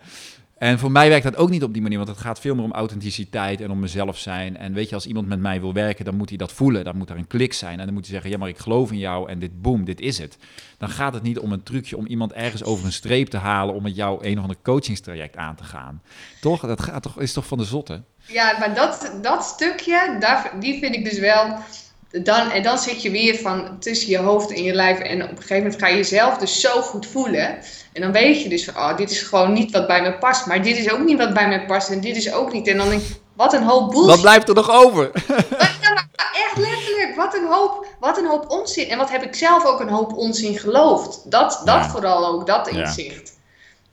A: En voor mij werkt dat ook niet op die manier, want het gaat veel meer om authenticiteit en om mezelf zijn. En weet je, als iemand met mij wil werken, dan moet hij dat voelen. Dan moet er een klik zijn en dan moet hij zeggen, ja, maar ik geloof in jou en dit, boom, dit is het. Dan gaat het niet om een trucje om iemand ergens over een streep te halen om met jou een of ander coachingstraject aan te gaan. Toch? Dat gaat toch, is toch van de zotte?
B: Ja, maar dat, dat stukje, daar, die vind ik dus wel. Dan, en dan zit je weer van tussen je hoofd en je lijf. En op een gegeven moment ga je jezelf dus zo goed voelen. En dan weet je dus van, oh, dit is gewoon niet wat bij me past. Maar dit is ook niet wat bij me past. En dit is ook niet. En dan denk ik, wat een hoop bullshit.
A: Wat blijft er nog over?
B: Echt letterlijk, wat een, hoop, wat een hoop onzin. En wat heb ik zelf ook een hoop onzin geloofd. Dat, dat
A: Ja.
B: vooral ook, dat
A: Ja.
B: inzicht.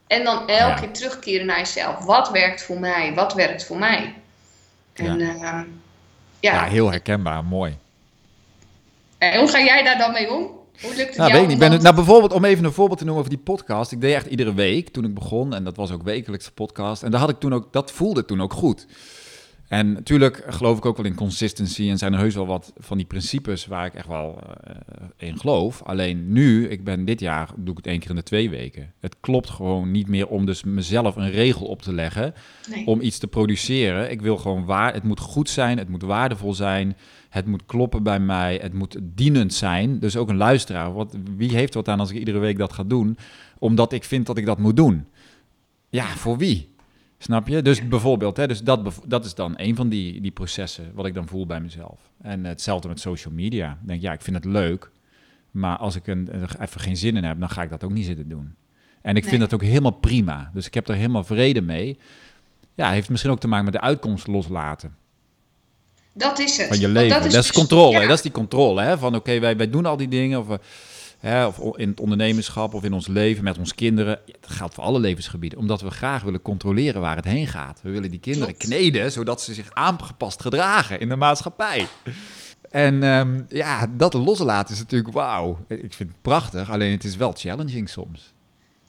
B: En dan elke
A: Ja.
B: keer terugkeren naar jezelf. Wat werkt voor mij? Wat werkt voor mij? En ja, ja.
A: Ja, heel herkenbaar, mooi.
B: En hoe ga jij daar dan mee om? Hoe lukt het
A: Nou,
B: jou
A: weet ik niet. Ben, nou, bijvoorbeeld, om even een voorbeeld te noemen over die podcast. Ik deed echt iedere week toen ik begon. En dat was ook wekelijkse podcast. En daar had ik toen ook, dat voelde toen ook goed. En natuurlijk geloof ik ook wel in consistency. En zijn er heus wel wat van die principes waar ik echt wel eh, in geloof. Alleen nu, ik ben dit jaar, doe ik het één keer in de twee weken. Het klopt gewoon niet meer om dus mezelf een regel op te leggen
B: Nee.
A: om iets te produceren. Ik wil gewoon waar. Het moet goed zijn, het moet waardevol zijn. Het moet kloppen bij mij. Het moet dienend zijn. Dus ook een luisteraar. Wat, wie heeft wat aan als ik iedere week dat ga doen? Omdat ik vind dat ik dat moet doen. Ja, voor wie? Snap je? Dus bijvoorbeeld, hè, dus dat, dat is dan een van die, die processen wat ik dan voel bij mezelf. En hetzelfde met social media. Ik denk, ja, ik vind het leuk. Maar als ik een, er even geen zin in heb, dan ga ik dat ook niet zitten doen. En ik vind dat ook helemaal prima. Dus ik heb er helemaal vrede mee. Ja, heeft misschien ook te maken met de uitkomst loslaten
B: Dat is het.
A: van je leven. Dat is,
B: dus-
A: controle.
B: ja.
A: Dat is die controle. Hè? Van oké, wij, wij doen al die dingen. Of, Hè, of in het ondernemerschap of in ons leven met onze kinderen. Dat geldt voor alle levensgebieden. Omdat we graag willen controleren waar het heen gaat. We willen die kinderen kneden zodat ze zich aangepast gedragen in de maatschappij. En ehm, ja, dat loslaten is natuurlijk wauw. Ik vind het prachtig, alleen het is wel challenging soms.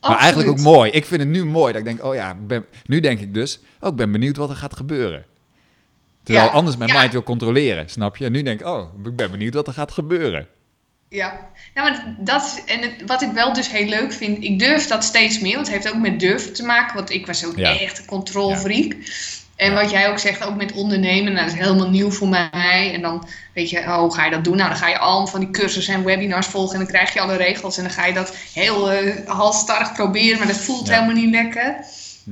A: Maar eigenlijk ook mooi. Ik vind het nu mooi dat ik denk, oh ja, ben, nu denk ik dus, oh, ik ben benieuwd wat er gaat gebeuren. Terwijl anders mijn mind wil controleren, snap je? En nu denk ik, oh, ik ben benieuwd wat er gaat gebeuren.
B: Ja, nou, maar dat en het, wat ik wel dus heel leuk vind, ik durf dat steeds meer, want het heeft ook met durven te maken, want ik was ook echt een controlfreak. En wat jij ook zegt, ook met ondernemen, nou, dat is helemaal nieuw voor mij. En dan weet je, oh, hoe ga je dat doen? Nou, dan ga je al van die cursussen en webinars volgen en dan krijg je alle regels en dan ga je dat heel uh, halstarrig proberen, maar dat voelt helemaal niet lekker.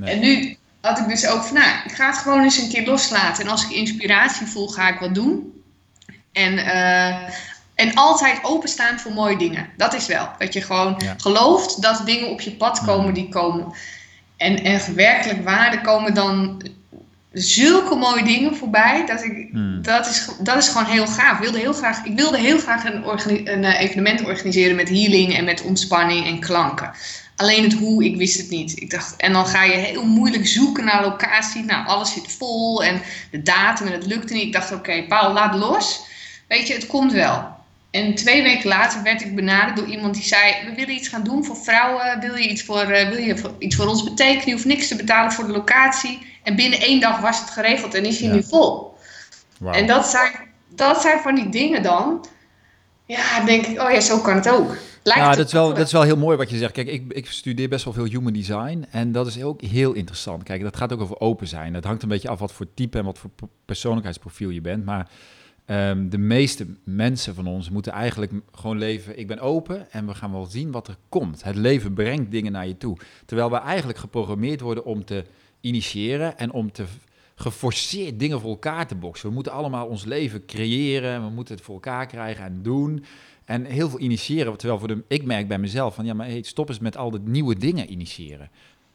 B: En nu had ik dus ook van, nou, ik ga het gewoon eens een keer loslaten. En als ik inspiratie voel, ga ik wat doen. En, uh, en altijd openstaan voor mooie dingen. Dat is wel. Dat je gewoon gelooft dat dingen op je pad komen die komen. En, en werkelijk waarde komen dan zulke mooie dingen voorbij. Dat, ik, hmm. dat, is, dat is gewoon heel gaaf. Ik wilde heel graag, ik wilde heel graag een, een eh, evenement organiseren met healing en met ontspanning en klanken. Alleen het hoe, ik wist het niet. Ik dacht, en dan ga je heel moeilijk zoeken naar locatie. Nou, alles zit vol en de datum en het lukte niet. Ik dacht, oké, Paul, laat los. Weet je, het komt wel. En twee weken later werd ik benaderd door iemand die zei: We willen iets gaan doen voor vrouwen. Wil je iets voor, uh, wil je iets voor ons betekenen? Je hoeft niks te betalen voor de locatie. En binnen één dag was het geregeld en is hij nu vol. En dat zijn, dat zijn van die dingen dan. Ja, denk ik, oh ja, zo kan het ook.
A: Lijkt ja, dat is, wel, dat is wel heel mooi wat je zegt. Kijk, ik, ik studeer best wel veel human design. En dat is ook heel interessant. Kijk, dat gaat ook over open zijn. Het hangt een beetje af wat voor type en wat voor persoonlijkheidsprofiel je bent. Maar ehm, de meeste mensen van ons moeten eigenlijk gewoon leven. Ik ben open en we gaan wel zien wat er komt. Het leven brengt dingen naar je toe. Terwijl we eigenlijk geprogrammeerd worden om te initiëren en om te geforceerd dingen voor elkaar te boksen. We moeten allemaal ons leven creëren, we moeten het voor elkaar krijgen en doen. En heel veel initiëren, terwijl voor de, ik merk bij mezelf van ja, maar hey, stop eens met al die nieuwe dingen initiëren.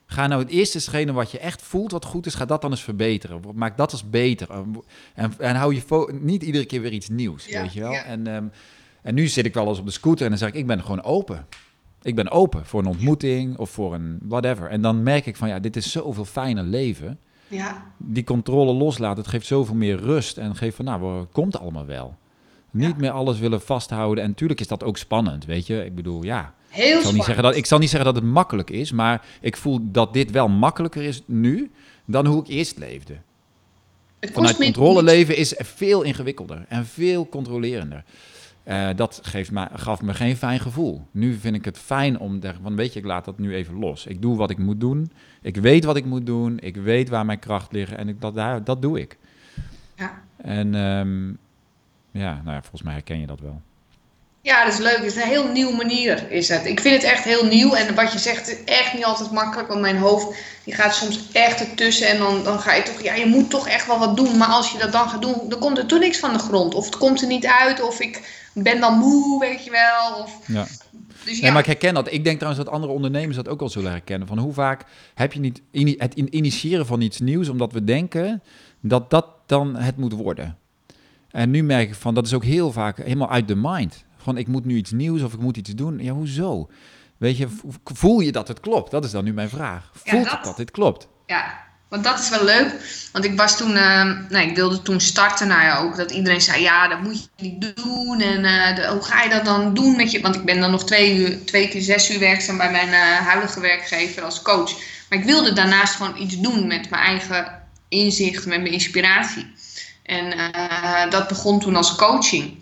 A: Ga nou het eerste schenen wat je echt voelt wat goed is, ga dat dan eens verbeteren. Maak dat eens beter. En, en hou je niet iedere keer weer iets nieuws, weet je wel. En, ehm, en nu zit ik wel eens op de scooter en dan zeg ik, ik ben gewoon open. Ik ben open voor een ontmoeting of voor een whatever. En dan merk ik van ja, dit is zoveel fijner leven. Ja. Die controle loslaten, het geeft zoveel meer rust en geeft van nou, het komt allemaal wel. Niet meer alles willen vasthouden. En natuurlijk is dat ook spannend, weet je. Ik bedoel, ja.
B: Heel
A: ik zal, niet zeggen dat, ik zal niet zeggen dat het makkelijk is, maar ik voel dat dit wel makkelijker is nu dan hoe ik eerst leefde. Vanuit controle leven is veel ingewikkelder en veel controlerender. Uh, dat geeft me, gaf me geen fijn gevoel. Nu vind ik het fijn om te van weet je, ik laat dat nu even los. Ik doe wat ik moet doen. Ik weet wat ik moet doen. Ik weet waar mijn kracht liggen en ik, dat, daar, dat doe ik. Ja. En um, ja, nou ja, volgens mij herken je dat wel.
B: Ja, dat is leuk. Het is een heel nieuwe manier, is het. Ik vind het echt heel nieuw. En wat je zegt, is echt niet altijd makkelijk. Want mijn hoofd, die gaat soms echt ertussen. En dan, dan ga je toch, ja, je moet toch echt wel wat doen. Maar als je dat dan gaat doen, dan komt er toen niks van de grond. Of het komt er niet uit. Of ik ben dan moe, weet je wel. Of,
A: ja. Dus ja. Nee, maar ik herken dat. Ik denk trouwens dat andere ondernemers dat ook al zullen herkennen. Van hoe vaak heb je niet het initiëren van iets nieuws, omdat we denken dat dat dan het moet worden. En nu merk ik van, dat is ook heel vaak helemaal uit de mind. Van, ik moet nu iets nieuws of ik moet iets doen. Ja, hoezo? Weet je, voel je dat het klopt? Dat is dan nu mijn vraag. Voelt ja, dat, dat dit klopt?
B: Ja, want dat is wel leuk. Want ik was toen, uh, nou, ik wilde toen starten. Nou ja, ook dat iedereen zei, ja, dat moet je niet doen. En uh, hoe ga je dat dan doen met je? Want ik ben dan nog twee, uur, twee keer zes uur werkzaam bij mijn uh, huidige werkgever als coach. Maar ik wilde daarnaast gewoon iets doen met mijn eigen inzicht, met mijn inspiratie. En uh, dat begon toen als coaching.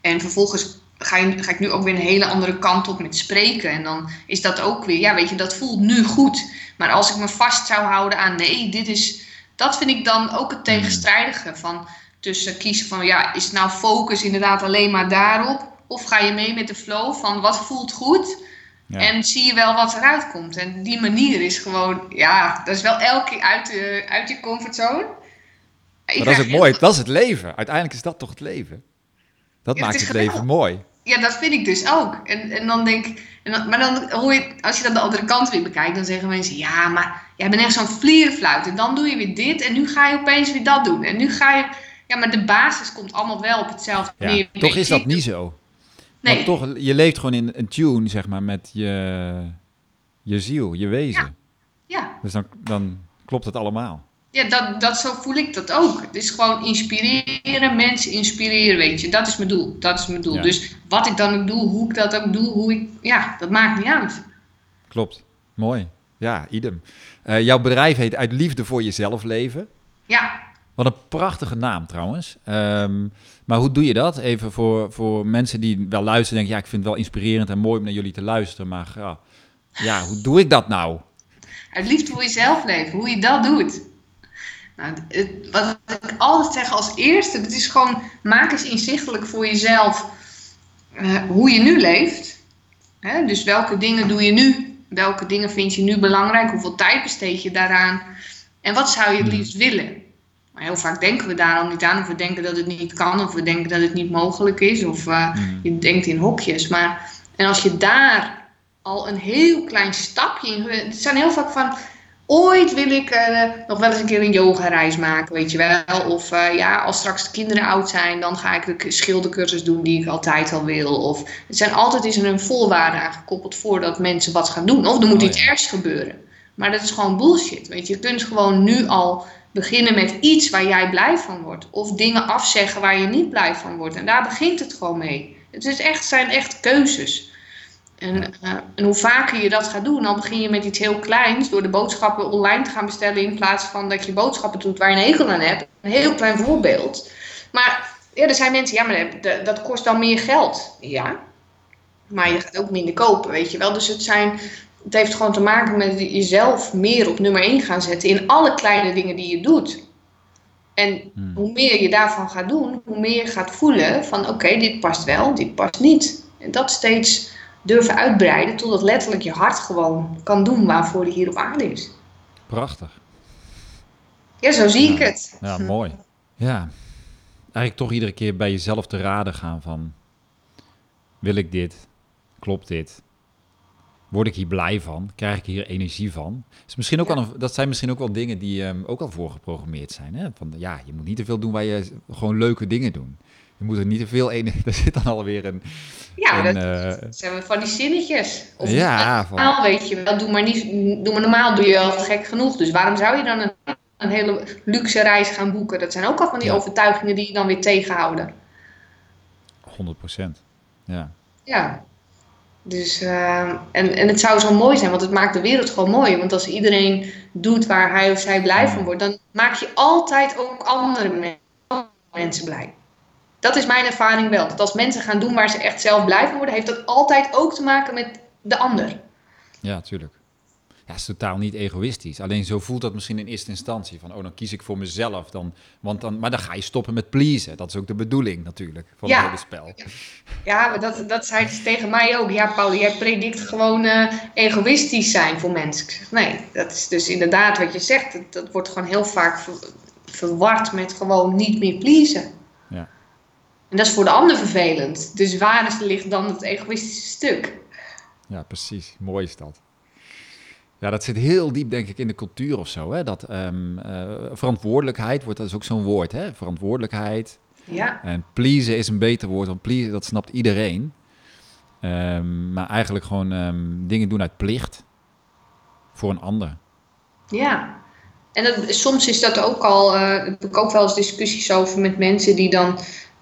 B: En vervolgens ga, je, ga, ik nu ook weer een hele andere kant op met spreken. En dan is dat ook weer, ja, weet je, dat voelt nu goed. Maar als ik me vast zou houden aan nee, dit is. Dat vind ik dan ook het tegenstrijdige van tussen kiezen van ja, is nou focus inderdaad alleen maar daarop? Of ga je mee met de flow van wat voelt goed? Ja. En zie je wel wat eruit komt. En die manier is gewoon, ja, dat is wel elke keer uit, uit je comfortzone.
A: Maar dat is het mooi, dat is het leven. Uiteindelijk is dat toch het leven. Dat maakt het, leven mooi.
B: Ja, dat vind ik dus ook. En, en dan denk ik, en dan, maar dan hoor je, als je dan de andere kant weer bekijkt, dan zeggen mensen, ja, maar jij bent echt zo'n vlierenfluit. En dan doe je weer dit en nu ga je opeens weer dat doen. En nu ga je, ja, maar de basis komt allemaal wel op hetzelfde
A: ja, neer. Toch is dat niet zo.
B: Nee.
A: Maar toch, je leeft gewoon in een tune, zeg maar, met je, je ziel, je wezen.
B: Ja,
A: Dus dan, dan klopt het allemaal.
B: Ja dat, dat, zo voel ik dat ook. Het is gewoon inspireren, mensen inspireren, weet je. Dat is mijn doel. Dat is mijn doel.
A: Ja.
B: Dus wat ik dan ook doe, hoe ik dat ook doe, hoe ik, ja, dat maakt niet uit.
A: Klopt. Mooi. Ja, idem. Eh, jouw bedrijf heet Uit Liefde voor Jezelf Leven.
B: Ja,
A: Wat een prachtige naam trouwens. Ehm, maar hoe doe je dat? Even voor, voor mensen die wel luisteren denken... ja, ik vind het wel inspirerend en mooi om naar jullie te luisteren... maar ja, ja hoe doe ik dat nou?
B: uit liefde voor jezelf leven, hoe je dat doet. Nou, het, wat ik altijd zeg als eerste, dat is gewoon maak eens inzichtelijk voor jezelf eh, hoe je nu leeft. Hè? Dus welke dingen doe je nu? Welke dingen vind je nu belangrijk? Hoeveel tijd besteed je daaraan? En wat zou je het liefst willen? Maar heel vaak denken we daar al niet aan, of we denken dat het niet kan, of we denken dat het niet mogelijk is, of eh, je denkt in hokjes. Maar en als je daar al een heel klein stapje in. Het zijn heel vaak van. Ooit wil ik eh, nog wel eens een keer een yogareis maken, weet je wel. Of eh, ja, als straks de kinderen oud zijn, dan ga ik de schildercursus doen die ik altijd al wil. Of het zijn altijd is er een voorwaarde aangekoppeld voordat mensen wat gaan doen. Of er moet
A: Oh,
B: iets
A: ja.
B: ergs gebeuren. Maar dat is gewoon bullshit. Weet je, je kunt gewoon nu al beginnen met iets waar jij blij van wordt. Of dingen afzeggen waar je niet blij van wordt. En daar begint het gewoon mee. Het is echt, zijn echt keuzes. En, eh, en hoe vaker je dat gaat doen, dan begin je met iets heel kleins. Door de boodschappen online te gaan bestellen. In plaats van dat je boodschappen doet waar je een hekel aan hebt. Een heel klein voorbeeld. Maar ja, er zijn mensen, ja, maar dat, dat kost dan meer geld. Ja. Maar je gaat ook minder kopen, weet je wel. Dus het zijn. Het heeft gewoon te maken met jezelf meer op nummer 1 gaan zetten in alle kleine dingen die je doet. En
A: Hmm.
B: hoe meer je daarvan gaat doen, hoe meer je gaat voelen van oké, dit past wel, dit past niet. En dat steeds durven uitbreiden totdat letterlijk je hart gewoon kan doen waarvoor die hier op aarde is.
A: Prachtig.
B: Ja, zo zie ik het.
A: Ja, mooi. Ja. Eigenlijk toch iedere keer bij jezelf te raden gaan van... Wil ik dit? Klopt dit? Word ik hier blij van? Krijg ik hier energie van? Is misschien ook
B: Ja.
A: een- dat zijn misschien ook wel dingen die ehm, ook al voorgeprogrammeerd zijn. Hè? Van, ja, je moet niet te veel doen waar je gewoon leuke dingen doen. Je moet er niet te veel... Ene, daar zit dan alweer een...
B: Ja,
A: een,
B: dat,
A: eh,
B: zijn we van die zinnetjes. Of
A: ja, van,
B: normaal, weet je wel. Doe maar, niet, doe maar normaal, doe je al gek genoeg. Dus waarom zou je dan een, een hele luxe reis gaan boeken? Dat zijn ook al van die
A: Ja.
B: overtuigingen die je dan weer tegenhouden.
A: 100 procent. Ja.
B: Ja. Dus, eh, en, en het zou zo mooi zijn, want het maakt de wereld gewoon mooi. Want als iedereen doet waar hij of zij blij van wordt, dan maak je altijd ook andere me- mensen blij. Dat is mijn ervaring wel. Dat als mensen gaan doen waar ze echt zelf blij van worden, heeft dat altijd ook te maken met de ander.
A: Ja, tuurlijk. Ja, is totaal niet egoïstisch. Alleen zo voelt dat misschien in eerste instantie. Van, oh, dan kies ik voor mezelf. Dan, want dan, maar dan ga je stoppen met pleasen. Dat is ook de bedoeling natuurlijk van
B: Ja.
A: het hele spel.
B: Ja, maar dat, dat zei ze tegen mij ook. Ja, Paul, jij predikt gewoon eh, egoïstisch zijn voor mensen. Ik zeg, nee, dat is dus inderdaad wat je zegt. Dat, dat wordt gewoon heel vaak ver- verward met gewoon niet meer pleasen. En dat is voor de ander vervelend. Dus waar is, ligt dan het egoïstische stuk?
A: Ja, precies. Mooi is dat. Ja, dat zit heel diep, denk ik, in de cultuur of zo. Hè? Dat ehm, eh, verantwoordelijkheid wordt, dat is ook zo'n woord, hè? Verantwoordelijkheid.
B: Ja,
A: En pleasen is een beter woord, want pleasen, dat snapt iedereen. Ehm, maar eigenlijk gewoon ehm, dingen doen uit plicht voor een ander.
B: ja. En dat, soms is dat ook al, eh heb ik ook wel eens discussies over met mensen die dan,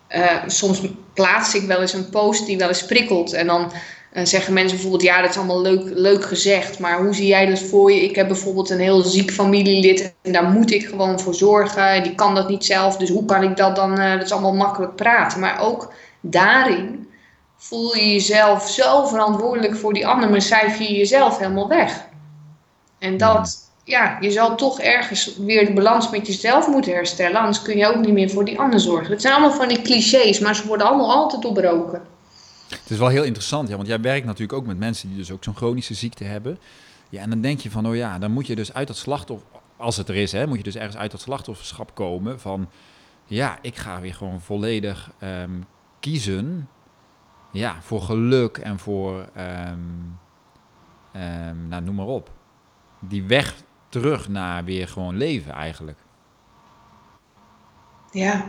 B: eh, soms plaats ik wel eens een post die wel eens prikkelt. En dan eh, zeggen mensen bijvoorbeeld, ja dat is allemaal leuk, leuk gezegd, maar hoe zie jij dat voor je? Ik heb bijvoorbeeld een heel ziek familielid en daar moet ik gewoon voor zorgen. En die kan dat niet zelf, dus hoe kan ik dat dan, eh, dat is allemaal makkelijk praten. Maar ook daarin voel je jezelf zo verantwoordelijk voor die ander, maar cijfer je jezelf helemaal weg. En dat, ja, je zal toch ergens weer de balans met jezelf moeten herstellen. Anders kun je ook niet meer voor die ander zorgen. Het zijn allemaal van die clichés, maar ze worden allemaal altijd doorbroken.
A: Het is wel heel interessant, ja, want jij werkt natuurlijk ook met mensen die dus ook zo'n chronische ziekte hebben. Ja, en dan denk je van, oh ja, dan moet je dus uit dat slachtoffer, als het er is, hè, moet je dus ergens uit dat slachtofferschap komen van, ja, ik ga weer gewoon volledig ehm, kiezen, ja, voor geluk en voor, ehm, ehm, nou, noem maar op. Die weg terug naar weer gewoon leven eigenlijk.
B: Ja.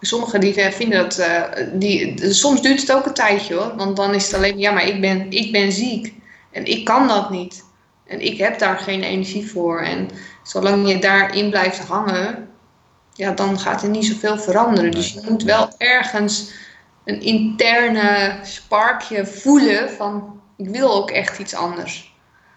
B: Sommigen die vinden dat, uh, die, soms duurt het ook een tijdje hoor, want dan is het alleen, ja maar ik ben, ik ben ziek en ik kan dat niet. En ik heb daar geen energie voor. En zolang je daarin blijft hangen, ja, dan gaat er niet zoveel veranderen. Dus je moet wel ergens een interne sparkje voelen van ik wil ook echt iets anders.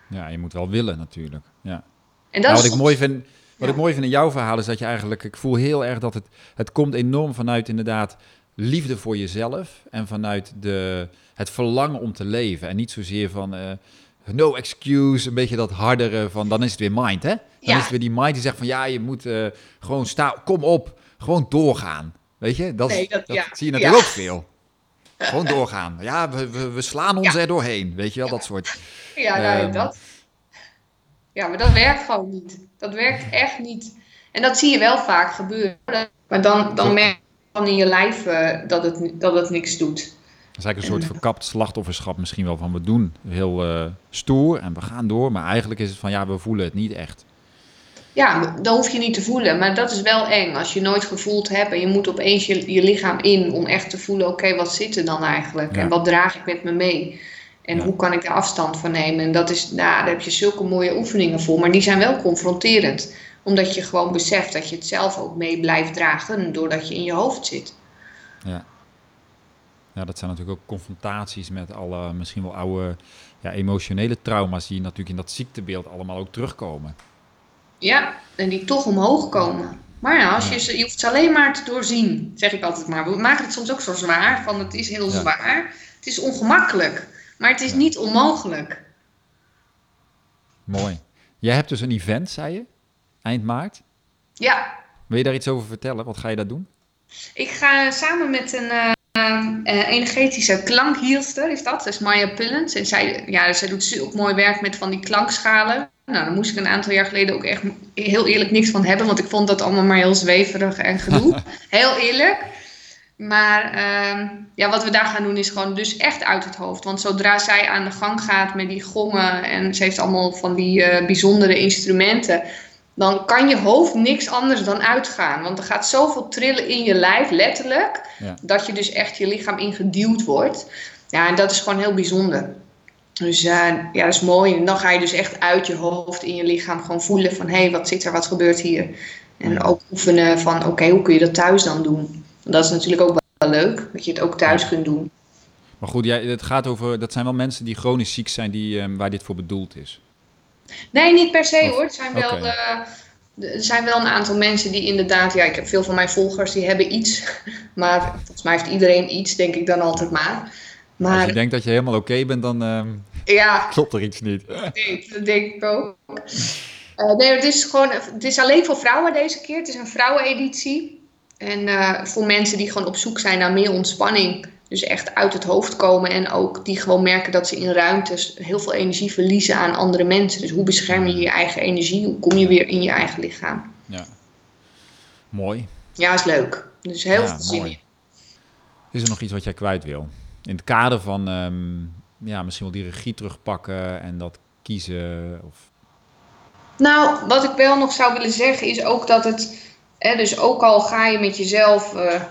A: Ja, je moet wel willen natuurlijk. Ja. En dat nou, wat ik mooi vind, wat ik mooi vind in jouw verhaal is dat je eigenlijk, ik voel heel erg dat het, het komt enorm vanuit inderdaad liefde voor jezelf en vanuit de, het verlangen om te leven. En niet zozeer van uh, no excuse, een beetje dat hardere van dan is het weer mind, hè? Dan is het weer die mind die zegt van ja, je moet uh, gewoon staan, kom op, gewoon doorgaan. Weet je, dat, nee, dat, dat zie je natuurlijk ook veel. Gewoon doorgaan. Ja, we, we, we slaan ons er doorheen. Weet je wel, dat soort.
B: Ja, nou, um, dat. Ja, maar dat werkt gewoon niet. Dat werkt echt niet. En dat zie je wel vaak gebeuren. Maar dan, dan merk je dan in je lijf uh, dat, het, dat het niks doet.
A: Dat is eigenlijk een soort verkapt slachtofferschap misschien wel van we doen heel uh, stoer en we gaan door. Maar eigenlijk is het van ja, we voelen het niet echt.
B: Ja, dat hoef je niet te voelen. Maar dat is wel eng. Als je nooit gevoeld hebt en je moet opeens je, je lichaam in om echt te voelen: oké, wat zit er dan eigenlijk? En wat draag ik met me mee? En hoe kan ik daar afstand van nemen? En dat is, nou, daar heb je zulke mooie oefeningen voor. Maar die zijn wel confronterend. Omdat je gewoon beseft dat je het zelf ook mee blijft dragen. Doordat je in je hoofd zit.
A: Ja. Ja, dat zijn natuurlijk ook confrontaties met alle misschien wel oude ja, emotionele trauma's die natuurlijk in dat ziektebeeld allemaal ook terugkomen.
B: Ja, en die toch omhoog komen. Maar ja, als je, je hoeft ze alleen maar te doorzien, zeg ik altijd maar. We maken het soms ook zo zwaar, van het is heel zwaar. Het is ongemakkelijk, maar het is niet onmogelijk.
A: Mooi. Jij hebt dus een event, zei je, eind maart.
B: Ja.
A: Wil je daar iets over vertellen? Wat ga je daar doen?
B: Ik ga samen met een uh, uh, energetische klankhielster, is dat. Dat is Maya Pullens. En zij, ja, zij doet zulk mooi werk met van die klankschalen. Nou, daar moest ik een aantal jaar geleden ook echt heel eerlijk niks van hebben, want ik vond dat allemaal maar heel zweverig en gedoe. heel eerlijk. Maar uh, ja, wat we daar gaan doen is gewoon dus echt uit het hoofd. Want zodra zij aan de gang gaat met die gongen en ze heeft allemaal van die uh, bijzondere instrumenten, dan kan je hoofd niks anders dan uitgaan. Want er gaat zoveel trillen in je lijf, letterlijk, ja. dat je dus echt je lichaam ingeduwd wordt. Ja, en dat is gewoon heel bijzonder. Dus uh, ja, dat is mooi. En dan ga je dus echt uit je hoofd in je lichaam gewoon voelen van... hé, hey, wat zit er, wat gebeurt hier? En ook oefenen van, oké, hoe kun je dat thuis dan doen? Dat is natuurlijk ook wel leuk, dat je het ook thuis kunt doen.
A: Maar goed, jij, het gaat over, dat zijn wel mensen die chronisch ziek zijn, die, um, waar dit voor bedoeld is.
B: Nee, niet per se hoor. Het zijn wel, okay. uh, er zijn wel een aantal mensen die inderdaad, ja, ik heb veel van mijn volgers die hebben iets. Maar volgens mij heeft iedereen iets, denk ik dan altijd maar.
A: Maar, Als je denkt dat je helemaal oké bent, dan uh, ja, klopt er iets niet.
B: Nee, dat denk ik ook. Uh, nee, het is gewoon, het is alleen voor vrouwen deze keer. Het is een vrouweneditie. En uh, voor mensen die gewoon op zoek zijn naar meer ontspanning. Dus echt uit het hoofd komen en ook die gewoon merken dat ze in ruimtes heel veel energie verliezen aan andere mensen. Dus hoe bescherm je je eigen energie? Hoe kom je weer in je eigen lichaam?
A: Ja, mooi.
B: Ja, is leuk. Dus heel ja, veel zin in.
A: Is er nog iets wat jij kwijt wil? In het kader van um, ja, misschien wel die regie terugpakken en dat kiezen? Of...
B: Nou, wat ik wel nog zou willen zeggen is ook dat het, hè, dus ook al ga je met jezelf uh,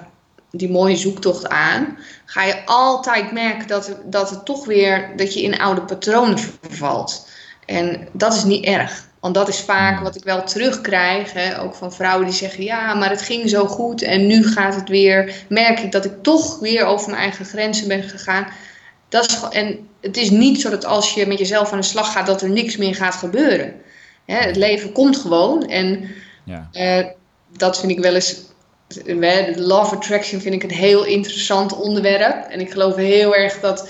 B: die mooie zoektocht aan, ga je altijd merken dat, dat het toch weer, dat je in oude patronen vervalt. En dat is niet erg. Want dat is vaak wat ik wel terugkrijg, hè, ook van vrouwen die zeggen: Ja, maar het ging zo goed en nu gaat het weer. Merk ik dat ik toch weer over mijn eigen grenzen ben gegaan. Dat is, en het is niet zo dat als je met jezelf aan de slag gaat, dat er niks meer gaat gebeuren. Hè, het leven komt gewoon. En ja. uh, dat vind ik wel eens. Love attraction vind ik een heel interessant onderwerp. En ik geloof heel erg dat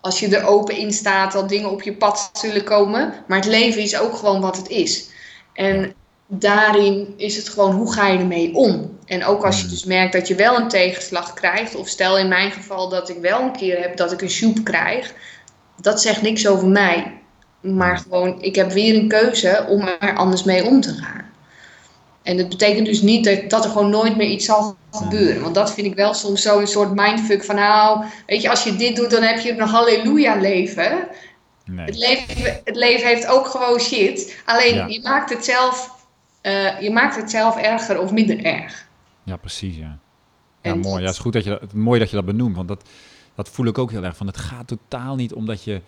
B: als je er open in staat, dat dingen op je pad zullen komen. Maar het leven is ook gewoon wat het is. En daarin is het gewoon hoe ga je ermee om? En ook als je dus merkt dat je wel een tegenslag krijgt, of stel in mijn geval dat ik wel een keer heb dat ik een soep krijg, dat zegt niks over mij. Maar gewoon, ik heb weer een keuze om er anders mee om te gaan. En dat betekent dus niet dat, dat er gewoon nooit meer iets zal gebeuren. Want dat vind ik wel soms zo'n soort mindfuck van nou, weet je, als je dit doet, dan heb je een halleluja leven. Nee. Het, leven het leven heeft ook gewoon shit. Alleen je, maakt het zelf, uh, je maakt het zelf erger of minder erg.
A: Ja, precies, ja. Ja, mooi. Ja, het is goed dat je dat, mooi dat je dat benoemt, want dat, dat voel ik ook heel erg van. Het gaat totaal niet omdat je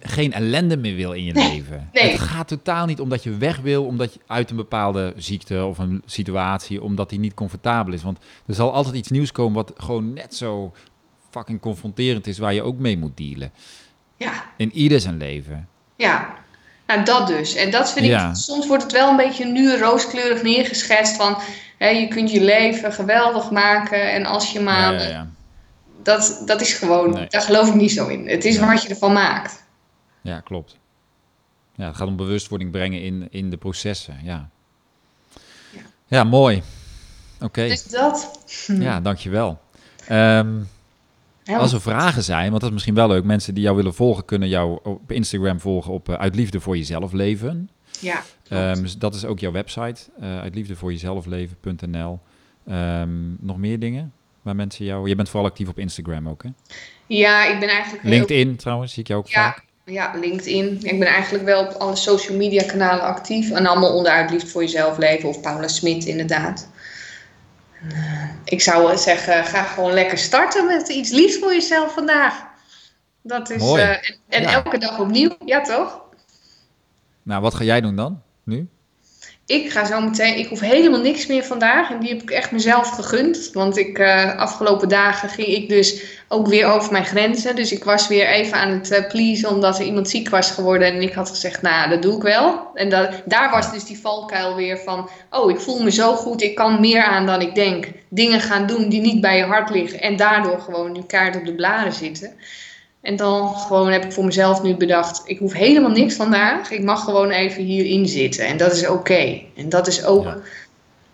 A: geen ellende meer wil in je leven.
B: Nee.
A: Het gaat totaal niet omdat je weg wil, omdat je uit een bepaalde ziekte of een situatie, omdat die niet comfortabel is. Want er zal altijd iets nieuws komen wat gewoon net zo fucking confronterend is, waar je ook mee moet dealen.
B: Ja,
A: In ieder zijn leven.
B: ja. Nou, dat dus. En dat vind ik,
A: Ja.
B: soms wordt het wel een beetje nu rooskleurig neergeschetst van, hè, je kunt je leven geweldig maken en als je maar,
A: Ja, ja, ja.
B: Dat, dat is gewoon,
A: Nee.
B: daar geloof ik niet zo in. Het is wat je ervan maakt.
A: Ja, klopt. Ja, het gaat om bewustwording brengen in, in de processen. Ja,
B: Ja.
A: ja mooi. Oké,
B: Dus dat.
A: ja, dankjewel.
B: Ja,
A: als er vragen zijn, want dat is misschien wel leuk, mensen die jou willen volgen, kunnen jou op Instagram volgen op eh, Uit Liefde voor Jezelf Leven.
B: ja,
A: Ehm, dus dat is ook jouw website, uh, uitliefdevoorjezelfleven.nl. Ehm, nog meer dingen waar mensen jou... Je bent vooral actief op Instagram ook, hè?
B: ja, ik ben eigenlijk heel-
A: LinkedIn trouwens, zie ik jou ook
B: Ja,
A: vaak.
B: ja, LinkedIn. Ik ben eigenlijk wel op alle social media kanalen actief. En allemaal onderuit liefd voor jezelf leven. Of Paula Smit inderdaad. Eh, Ik zou zeggen, ga gewoon lekker starten met iets liefs voor jezelf vandaag. Dat is,
A: Mooi.
B: eh, en en
A: Ja.
B: elke dag opnieuw, ja toch?
A: Nou, wat ga jij doen dan, nu?
B: Ik ga zo meteen, ik hoef helemaal niks meer vandaag. En die heb ik echt mezelf gegund. Want ik, eh, afgelopen dagen ging ik dus ook weer over mijn grenzen. Dus ik was weer even aan het eh, pleasen omdat er iemand ziek was geworden. En ik had gezegd, nou, dat doe ik wel. En dat, daar was dus die valkuil weer van, oh, ik voel me zo goed. Ik kan meer aan dan ik denk. Dingen gaan doen die niet bij je hart liggen. En daardoor gewoon nu kaart op de blaren zitten. En dan gewoon heb ik voor mezelf nu bedacht, ik hoef helemaal niks vandaag. Ik mag gewoon even hierin zitten. En dat is oké. En dat is ook,
A: Ja.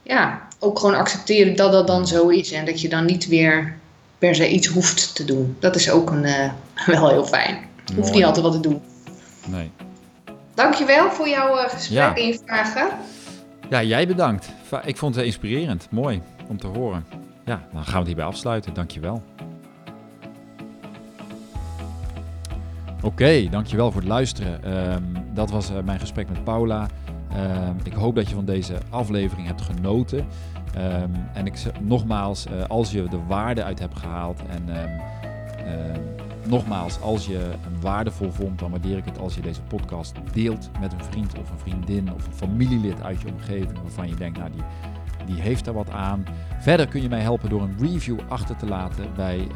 B: ja. ook gewoon accepteren dat dat dan zo is. En dat je dan niet weer per se iets hoeft te doen. Dat is ook een, eh, wel heel fijn. Je hoeft niet altijd wat te doen.
A: Nee.
B: Dankjewel voor jouw eh, gesprek
A: Ja.
B: en je vragen.
A: Ja, jij bedankt. Ik vond het inspirerend. Mooi om te horen. Ja, dan gaan we het hierbij afsluiten. Dankjewel. Oké, dankjewel voor het luisteren. Ehm, dat was eh, mijn gesprek met Paula. Ehm, ik hoop dat je van deze aflevering hebt genoten. Ehm, en ik nogmaals, eh, als je de waarde uit hebt gehaald en nogmaals, als je hem waardevol vond, dan waardeer ik het als je deze podcast deelt met een vriend of een vriendin of een familielid uit je omgeving waarvan je denkt, nou die, die heeft er wat aan. Verder kun je mij helpen door een review achter te laten bij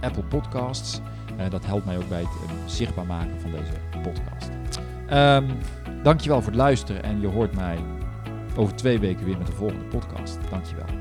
A: Apple Podcasts. Eh, dat helpt mij ook bij het eh, zichtbaar maken van deze podcast. Ehm dankjewel voor het luisteren en je hoort mij over twee weken weer met de volgende podcast. Dankjewel.